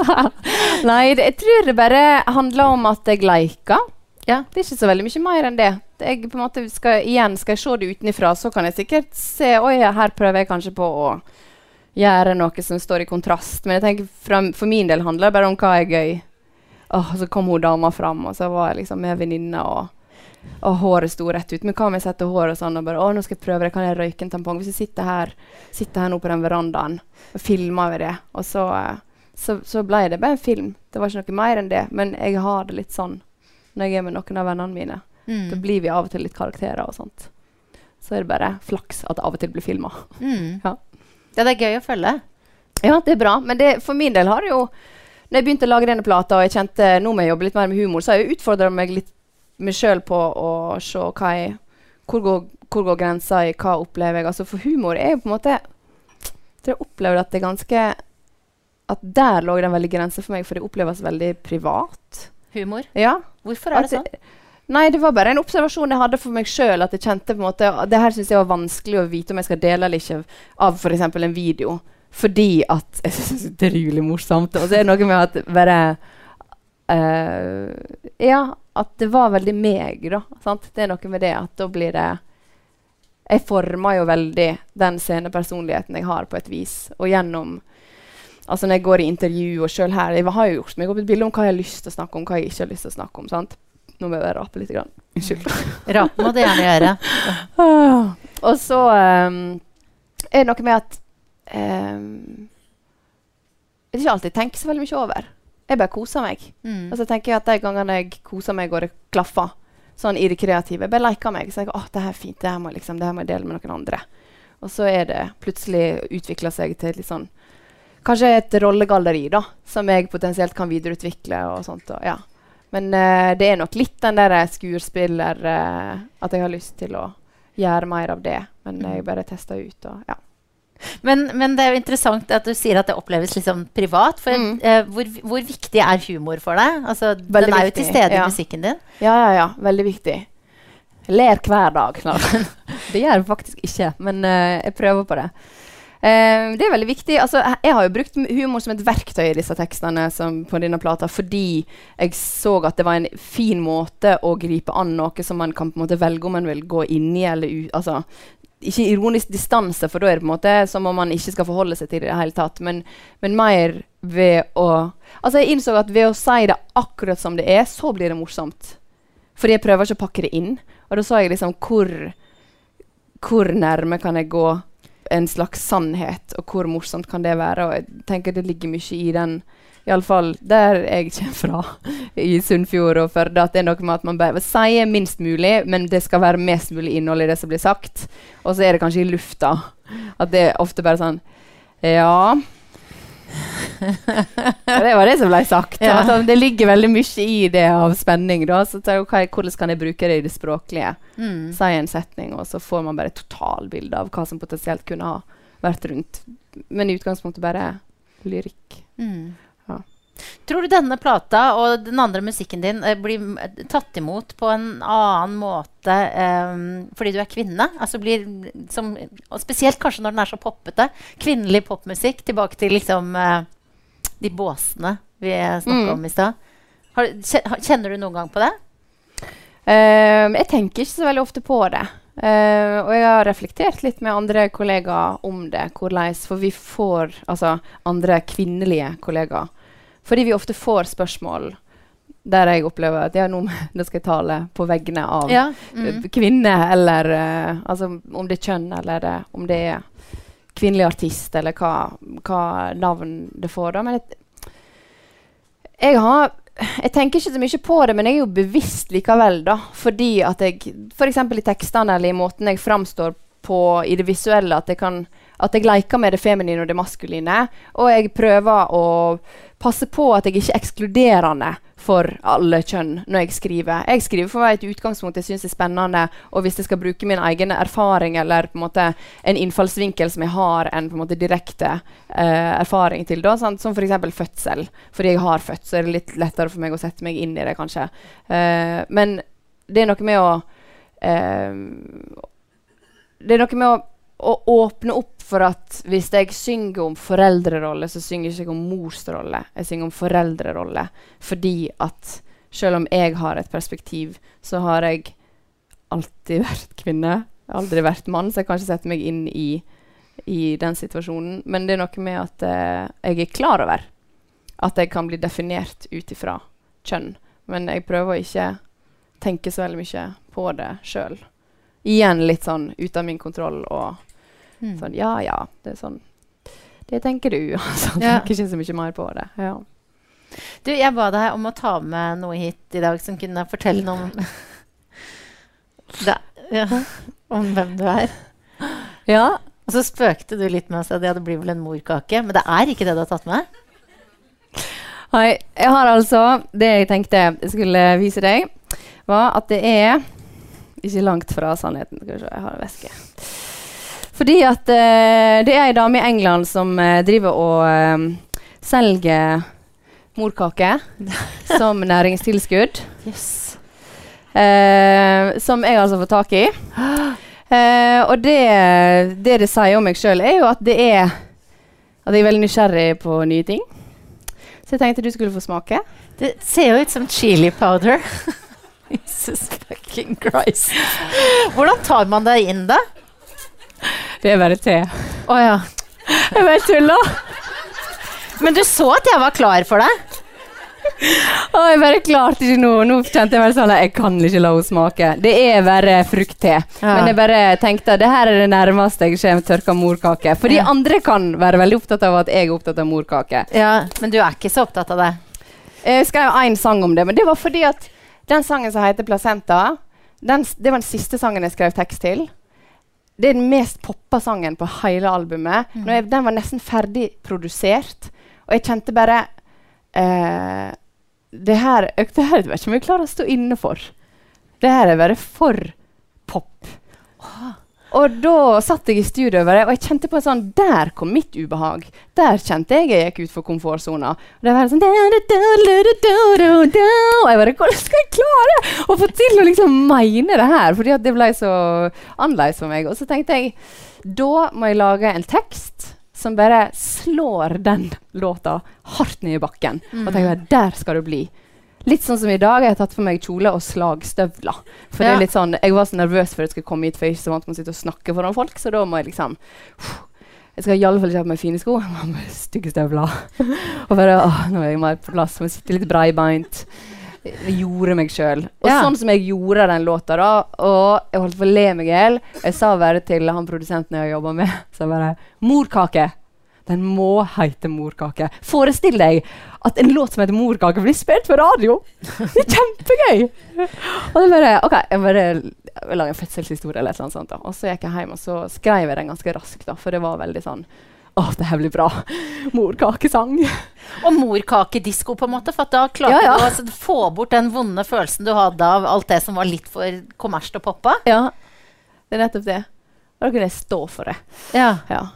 Nei det, jeg tror det bare handler om at jeg liker. Ja. Det er ikke så veldig mye mer enn det. jeg på en måte skal, igjen skal jeg se det utenfra, så kan jeg sikkert se Oi, her prøver jeg kanskje på å gjøre noe som står i kontrast. Men jeg tenker fra, for min del handler det bare om hva er gøy. Åh, så kom hun dama fram, og så var jeg liksom med venninna, og, og, håret sto rett ut. Men hva om jeg setter håret og sånn og bare Å, nå skal jeg prøve det. Kan jeg røyke en tampong? Hvis jeg sitter her, sitter her nå på den verandaen, og filmer vi det, og så, så, så ble det bare en film. Det var ikke noe mer enn det. Men jeg har det litt sånn når jeg er med noen av vennene mine. Mm. Da blir vi av og til litt karakterer og sånt. Så er det bare flaks at det av og til blir filma. Mm. Ja. ja. det er gøy å følge. Ja, det er bra. Men det, for min del har det jo Når jeg begynte å lage denne plata, og jeg kjente nå må jeg jobbe litt mer med humor, så har jeg utfordra meg litt meg sjøl på å se hva jeg, hvor, går, hvor går grensa i hva opplever jeg. Altså, for humor er jo på en måte Jeg opplever at det er ganske At der lå det en veldig grense for meg, for det oppleves veldig privat. Humor? Ja. Hvorfor er det sånn? Nei, det var bare en observasjon jeg hadde for meg sjøl. At jeg kjente på en måte Det her syns jeg var vanskelig å vite om jeg skal dele eller ikke av f.eks. en video. Fordi at Jeg syns det er utrolig morsomt. Og så er det noe med at bare uh, Ja, at det var veldig meg, da. Sant? Det er noe med det at da blir det Jeg former jo veldig den scenepersonligheten jeg har, på et vis. Og gjennom Altså Når jeg går i intervju og sjøl her Jeg har jo gjort meg opp et bilde om hva jeg har lyst til å snakke om, hva jeg ikke har lyst til å snakke om. sant? Nå må jeg bare rape litt. Grann. Unnskyld. Rape må du gjerne gjøre. og så um, er det noe med at um, Jeg ikke alltid tenker så veldig mye over. Jeg bare koser meg. Mm. Og så tenker jeg at de gangene jeg koser meg og det klaffer, sånn i det kreative, jeg bare leker meg. Så jeg, å, det her er fint, det her, må, liksom, det her må jeg dele med noen andre. Og så er det plutselig utvikla seg til litt sånn Kanskje et rollegalleri da, som jeg potensielt kan videreutvikle. og sånt. Og, ja. Men uh, det er nok litt den der skuespiller uh, At jeg har lyst til å gjøre mer av det. Men jeg mm. bare tester ut. og ja. Men, men, det er jo interessant at du sier at det oppleves liksom privat. For mm. eh, hvor, hvor, viktig er humor for deg? Altså, den er jo til stede ja. i musikken din. Ja, ja, ja. Veldig viktig. Jeg ler hver dag. det gjør jeg faktisk ikke, men uh, jeg prøver på det. Uh, det er veldig viktig. Altså, jeg har jo brukt humor som et verktøy i disse tekstene som, på denne plata fordi jeg så at det var en fin måte å gripe an noe som man kan på en måte velge om man vil gå inn i eller ut. Altså, ikke ironisk distanse, for da er det på en måte som om man ikke skal forholde seg til det i det hele tatt, men, men, mer ved å Altså, jeg innså at ved å si det akkurat som det er, så blir det morsomt. Fordi jeg prøver ikke å pakke det inn. Og da så jeg liksom hvor Hvor nærme kan jeg gå en slags sannhet, og hvor morsomt kan det være? Og jeg tenker det ligger mye i den Iallfall der jeg kommer fra, i Sunnfjord og Førde, at det er noe med at man bare sier minst mulig, men det skal være mest mulig innhold i det som blir sagt. Og så er det kanskje i lufta. At det er ofte bare sånn Ja det var det som ble sagt. Ja. Altså, det ligger veldig mye i det av spenning. Da. Så okay, hvordan kan jeg bruke det i det språklige? Mm. Si en setning, og så får man bare et totalbilde av hva som potensielt kunne ha vært rundt. Men i utgangspunktet bare lyrikk. Mm. Tror du denne plata og den andre musikken din eh, blir tatt imot på en annen måte eh, fordi du er kvinne? Altså blir, som, og spesielt kanskje når den er så poppete. Kvinnelig popmusikk. Tilbake til liksom eh, de båsene vi snakka mm. om i stad. Kjenner du noen gang på det? Uh, jeg tenker ikke så veldig ofte på det. Uh, og jeg har reflektert litt med andre kollegaer om det. Hvordan, for vi får Altså andre kvinnelige kollegaer. Fordi vi ofte får spørsmål der jeg opplever at ja, nå, skal jeg tale på vegne av ja, mm. kvinner, eller uh, altså, om det er kjønn, eller uh, om det er kvinnelig artist, eller hva, hva navn det får. Da. Men jeg, jeg, har jeg tenker ikke så mye på det, men jeg er jo bevisst likevel. da, Fordi at jeg f.eks. i tekstene eller i måten jeg framstår på i det visuelle, at jeg kan at jeg leker med det feminine og det maskuline. Og jeg prøver å passe på at jeg ikke er ekskluderende for alle kjønn når jeg skriver. Jeg skriver for et utgangspunkt jeg syns er spennende, og hvis jeg skal bruke min egen erfaring eller på en måte en innfallsvinkel som jeg har en på en måte direkte eh, erfaring til, da, sant? som f.eks. fødsel. Fordi jeg har født, så er det litt lettere for meg å sette meg inn i det, kanskje. Eh, men det er noe med å eh, Det er noe med å, å åpne opp for at hvis jeg synger om foreldrerolle, så synger jeg ikke om morsrolle. Jeg synger om foreldrerolle fordi at selv om jeg har et perspektiv, så har jeg alltid vært kvinne. Aldri vært mann, så jeg kan ikke sette meg inn i, i den situasjonen. Men det er noe med at uh, jeg er klar over at jeg kan bli definert ut ifra kjønn. Men jeg prøver å ikke tenke så veldig mye på det sjøl. Igjen litt sånn ut av min kontroll og Mm. sånn Ja, ja, det er sånn Det tenker du. Altså, Ja. tenker ikke så mye mer på det. Ja. Du, jeg ba deg om å ta med noe hit i dag som kunne fortelle noe om ja, Om hvem du er. ja. Og så spøkte du litt med oss at ja, det blir vel en morkake. Men det er ikke det du har tatt med? Hei, jeg har altså Det jeg tenkte jeg skulle vise deg, var at det er ikke langt fra sannheten. Skal vi se, jeg har en veske. Fordi at eh, det er ei dame i England som eh, driver og eh, selger morkake som næringstilskudd. Yes. Eh, som jeg altså får tak i. Eh, og det, det det sier om meg sjøl, er jo at det er At jeg er veldig nysgjerrig på nye ting. Så jeg tenkte du skulle få smake. Det ser jo ut som chili powder. Jesus fucking Christ. Hvordan tar man det inn, da? Det er bare te. Å ja. Jeg bare tuller. Men du så at jeg var klar for det? Å, jeg bare klarte ikke noe. Nå kjente jeg bare sånn jeg kan ikke la henne smake. Det er bare fruktte. Ja. Men jeg bare tenkte det her er det nærmeste jeg kommer tørka morkake. For de Ja. andre kan være veldig opptatt av at jeg er opptatt av morkake. Ja, Men du er ikke så opptatt av det? Jeg skrev én sang om det, men det var fordi at den sangen som heter 'Placenta', den, det var den siste sangen jeg skrev tekst til. Det er den mest poppa sangen på hele albumet. Når jeg, den var nesten ferdig produsert, og jeg kjente bare eh, Det her økte her vet ikke om jeg klarer å stå inne for. Det her er bare for pop. Og da satt jeg i studio over det, og jeg kjente på en sånn Der kom mitt ubehag. Der kjente jeg jeg gikk utfor komfortsona. Og det var sånn. Og jeg bare Hvordan skal jeg klare å få til å liksom mene det her? Fordi at det ble så annerledes for meg. Og så tenkte jeg da må jeg lage en tekst som bare slår den låta hardt ned i bakken. Og tenkte jeg, der skal du bli. Litt sånn som i dag. Jeg har tatt for meg kjole og slagstøvler. For det er litt sånn, Jeg var så nervøs før jeg skulle komme hit, for jeg er ikke så vant med å sitte og snakke foran folk. Så da må jeg liksom Jeg skal i alle fall ikke ha på meg fine sko. Jeg må ha med stygge støvler. og bare åh, Nå er jeg mer på plass. Må sitte litt breibeint. Jeg gjorde meg sjøl. Og Ja. sånn som jeg gjorde den låta, da, og jeg holdt på å le meg i hjel Jeg sa bare til han produsenten jeg jobba med, så bare 'Morkake'. Den må hete Morkake. Forestill deg at en låt som heter Morkake, blir spilt på radio! Det er kjempegøy! Og det bare OK, jeg bare jeg lager en fødselshistorie eller noe sånt. da. Og så gikk jeg hjem og så skrev jeg den ganske raskt, da, for det var veldig sånn Å, det her blir bra. Morkakesang. Og morkakedisko, på en måte. For at da klarte Ja, ja. du å altså, få bort den vonde følelsen du hadde av alt det som var litt for kommersielt og poppa. Ja, det er nettopp det. Da kunne jeg stå for det. Ja, Ja.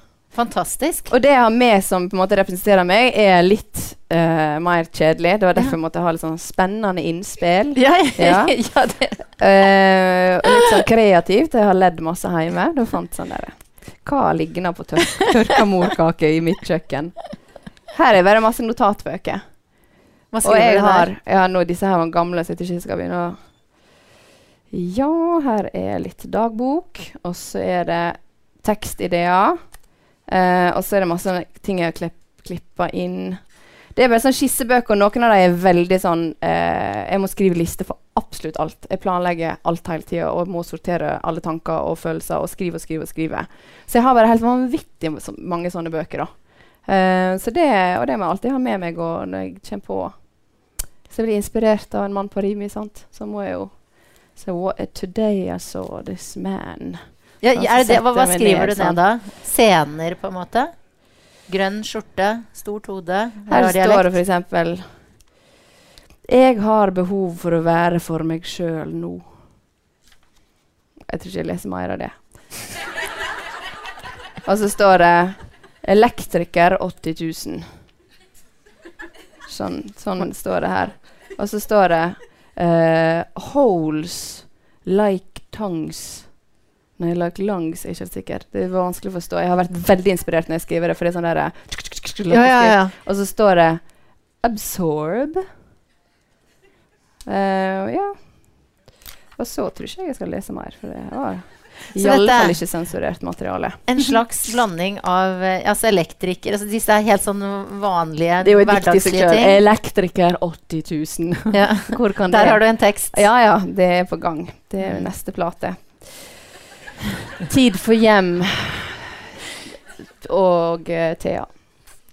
Fantastisk. Og det jeg har med som på en måte representerer meg, er litt uh, mer kjedelig. Det var derfor jeg måtte ha litt sånn spennende innspill. Ja, Ja. ja det. Uh, og litt sånn kreativt. Jeg har ledd masse hjemme. Da fant sånn der Hva ligner på tør tørka morkake i mitt kjøkken? Her er bare masse notatbøker. Og jeg har, jeg har nå disse her var gamle, så jeg ikke skal begynne å Ja, her er litt dagbok. Og så er det tekstideer. Eh, og så er det masse ting jeg har klipp, klippa inn. Det er bare sånn skissebøker, og noen av dem er veldig sånn uh, Jeg må skrive liste for absolutt alt. Jeg planlegger alt hele tida og må sortere alle tanker og følelser og skrive og skrive og skrive. Så jeg har bare helt vanvittig mange sånne bøker, da. Uh, så det, og det må jeg alltid ha med meg og når jeg kommer på Så jeg blir inspirert av en mann på Rimi, sant, så må jeg jo So what, today I saw this man. Ja, det? Hva, hva skriver du ned da? Scener, på en måte? Grønn skjorte, stort hode. Her står det f.eks.: Jeg har behov for å være for meg sjøl nå. Jeg tror ikke jeg leser mer av det. Og så står det 'Elektriker 80 000'. Sånn, sånn står det her. Og så står det uh, 'Holes like tongues'. Nei, like lungs er ikke helt sikker. Det er vanskelig å forstå. Jeg har vært veldig inspirert når jeg skriver det. For det er sånn der, Ja, ja, ja. Og så står det 'absorb'. Uh, ja. Og så tror ikke jeg jeg skal lese mer, for det var i alle fall ikke sensurert materiale. En slags blanding av eh, altså elektriker altså Disse er helt sånn vanlige, Det er jo hverdagslige ting. Elektriker 80 000. Ja. Hvor kan det Der har du en tekst. Ja, ja, det er på gang. Det er jo neste plate. Tid for hjem og uh, Thea.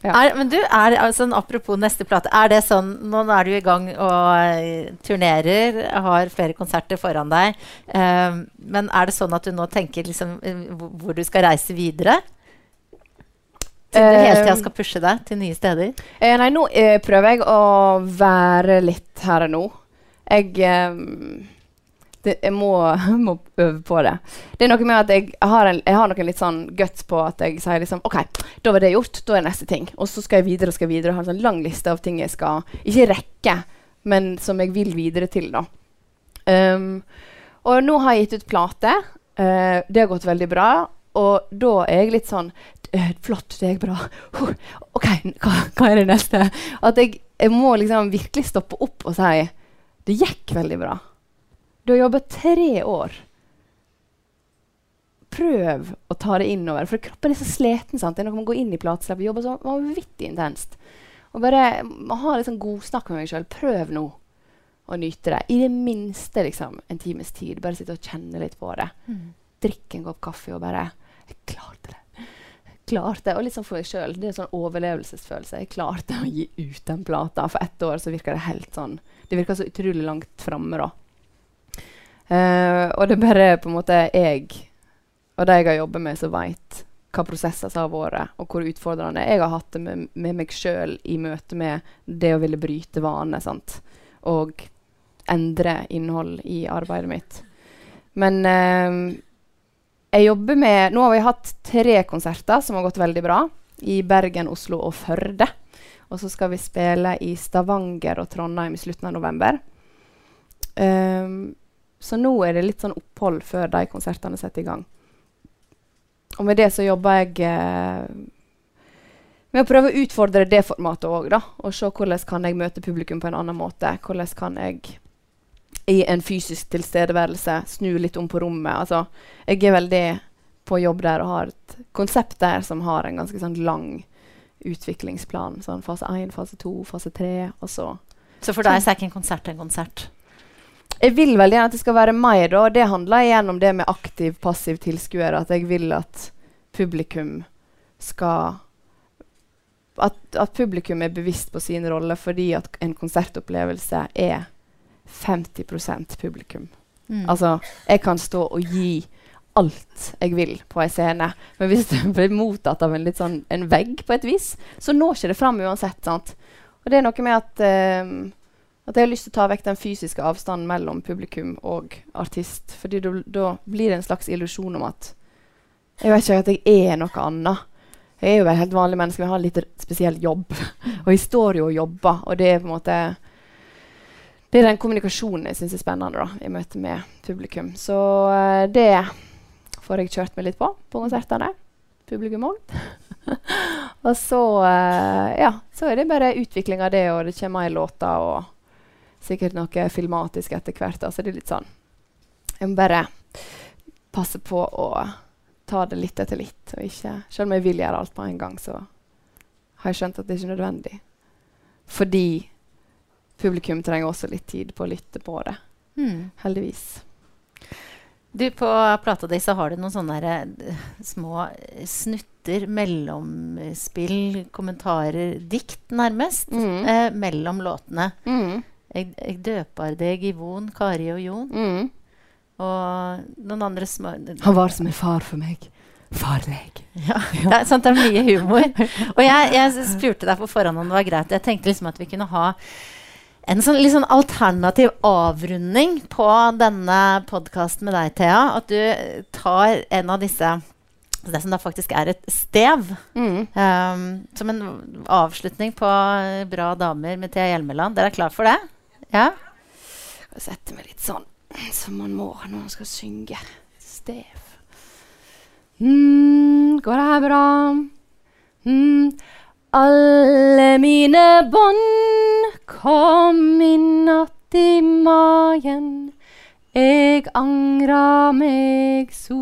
Ja. Er, men du, er, altså, apropos neste plate. Er det sånn, Nå er du i gang og eh, turnerer, har flere konserter foran deg. eh, men er det sånn at du nå tenker liksom, hvor- du skal reise videre? Til du hele tida skal pushe deg til nye steder? Eh, nei, nå eh, prøver jeg å være litt her og nå. Jeg eh, det, Jeg må, må øve på det. Det er noe med at jeg har, en, jeg har noen litt sånn guts på at jeg sier liksom OK, da var det gjort. Da er neste ting. Og så skal jeg videre og skal videre. og har en sånn lang liste av ting jeg skal ikke rekke, men som jeg vil videre til, da. Um, og nå har jeg gitt ut plate. Uh, det har gått veldig bra. Og da er jeg litt sånn eh, Flott, det er bra. Uh, OK, hva, hva er det neste? At jeg, jeg må liksom virkelig stoppe opp og si det gikk veldig bra. Du har jobba tre år. Prøv å ta det innover. For kroppen er så sliten. sant? Det er noe med å gå inn i plateslepp og jobbe så vanvittig intenst. Og bare ha litt sånn godsnakk med meg sjøl. Prøv nå å nyte det. I det minste liksom, en times tid. Bare sitte og kjenne litt på det. Drikke en kopp kaffe og bare Jeg klarte det. Jeg klarte det. Og litt sånn for meg sjøl. Det er en sånn overlevelsesfølelse. Jeg klarte å gi ut den plata. For ett år så virka det helt sånn Det virka så utrolig langt framme, da. Eh, og det er bare på en måte jeg og de jeg har jobbet med, som veit hva prosesser har vært, og hvor utfordrende jeg har hatt det med, med meg sjøl i møte med det å ville bryte vaner sant? og endre innhold i arbeidet mitt. Men eh, jeg jobber med Nå har vi hatt tre konserter som har gått veldig bra. I Bergen, Oslo og Førde. Og så skal vi spille i Stavanger og Trondheim i slutten av november. Um, så nå er det litt sånn opphold før de konsertene setter i gang. Og med det så jobber jeg eh, med å prøve å utfordre det formatet òg, da. Og se hvordan kan jeg møte publikum på en annen måte. Hvordan kan jeg i en fysisk tilstedeværelse snu litt om på rommet. Altså, jeg er veldig på jobb der og har et konsept der som har en ganske sånn lang utviklingsplan. Sånn fase 1, fase 2, fase 3, og så Så for deg så er ikke en konsert en konsert? Jeg vil veldig gjerne at det skal være mer, og Det handler igjen om det med aktiv, passiv tilskuer. At jeg vil at publikum skal at, at publikum er bevisst på sin rolle, fordi at en konsertopplevelse er 50% publikum. Mm. Altså, jeg kan stå og gi alt jeg vil på ei scene, men hvis det blir mottatt av en sånn en vegg, på et vis, så når ikke det fram uansett. sant? Og det er noe med at eh, at jeg har lyst til å ta vekk den fysiske avstanden mellom publikum og artist. fordi da blir det en slags illusjon om at jeg vet ikke at jeg er noe annet. Jeg er jo et helt vanlig menneske, men jeg har en litt spesiell jobb. og jeg står jo og jobber, og det er på en måte det er den kommunikasjonen jeg syns er spennende da, i møte med publikum. Så uh, det får jeg kjørt meg litt på på konsertene. Publikum òg. og så uh, ja, så er det bare utvikling av det, og det kommer mer låter og sikkert noe filmatisk etter hvert. Altså det er litt sånn Jeg må bare passe på å ta det litt etter litt. Og ikke, selv om jeg vil gjøre alt på en gang, så har jeg skjønt at det ikke er nødvendig. Fordi publikum trenger også litt tid på å lytte på det. Mm. Heldigvis. Du, På plata di så har du noen sånne der, eh, små snutter, mellomspill, kommentarer, dikt nærmest, Mm. eh, mellom låtene. Mm. Jeg, jeg døper deg i von, Kari og Jon. Mm. Og noen andre små Han var som en far for meg. Far deg. Ja, det er, sant, det er mye humor. Og jeg, jeg spurte deg på forhånd om det var greit. Jeg tenkte liksom at vi kunne ha en sånn, litt sånn alternativ avrunding på denne podkasten med deg, Thea. At du tar en av disse Det som da faktisk er et stev. Mm. Um, som en avslutning på Bra damer med Thea Hjelmeland. Dere er klar for det? Ja? Jeg setter meg litt sånn som man må når man skal synge. Stev. Mm, går det her bra? Mm, alle mine bånd kom i natt i magen. Eg angra meg so.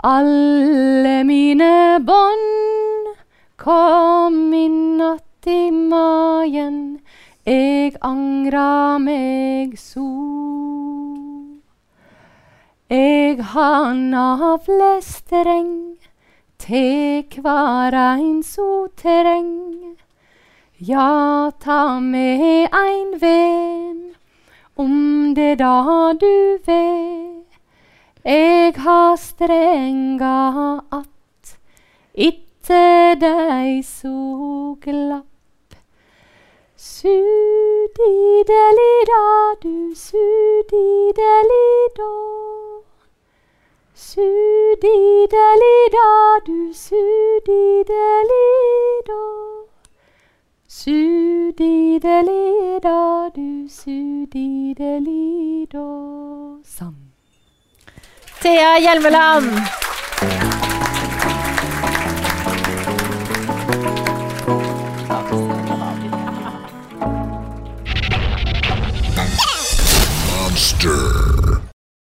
Alle mine bånd kom i att i magen. Eg angra meg so. Eg har navle streng til kvar ein so treng. Ja, ta med ein ven om det da du vil. Eg har strenga att itte dei så glapp. Su-di-de-li-da, du su-di-de-li-da. Su-di-de-li-da, du su-di-de-li-da. Su-di-de-li-da, du su-di-de-li-da. Sann. Thea Hjelmeland!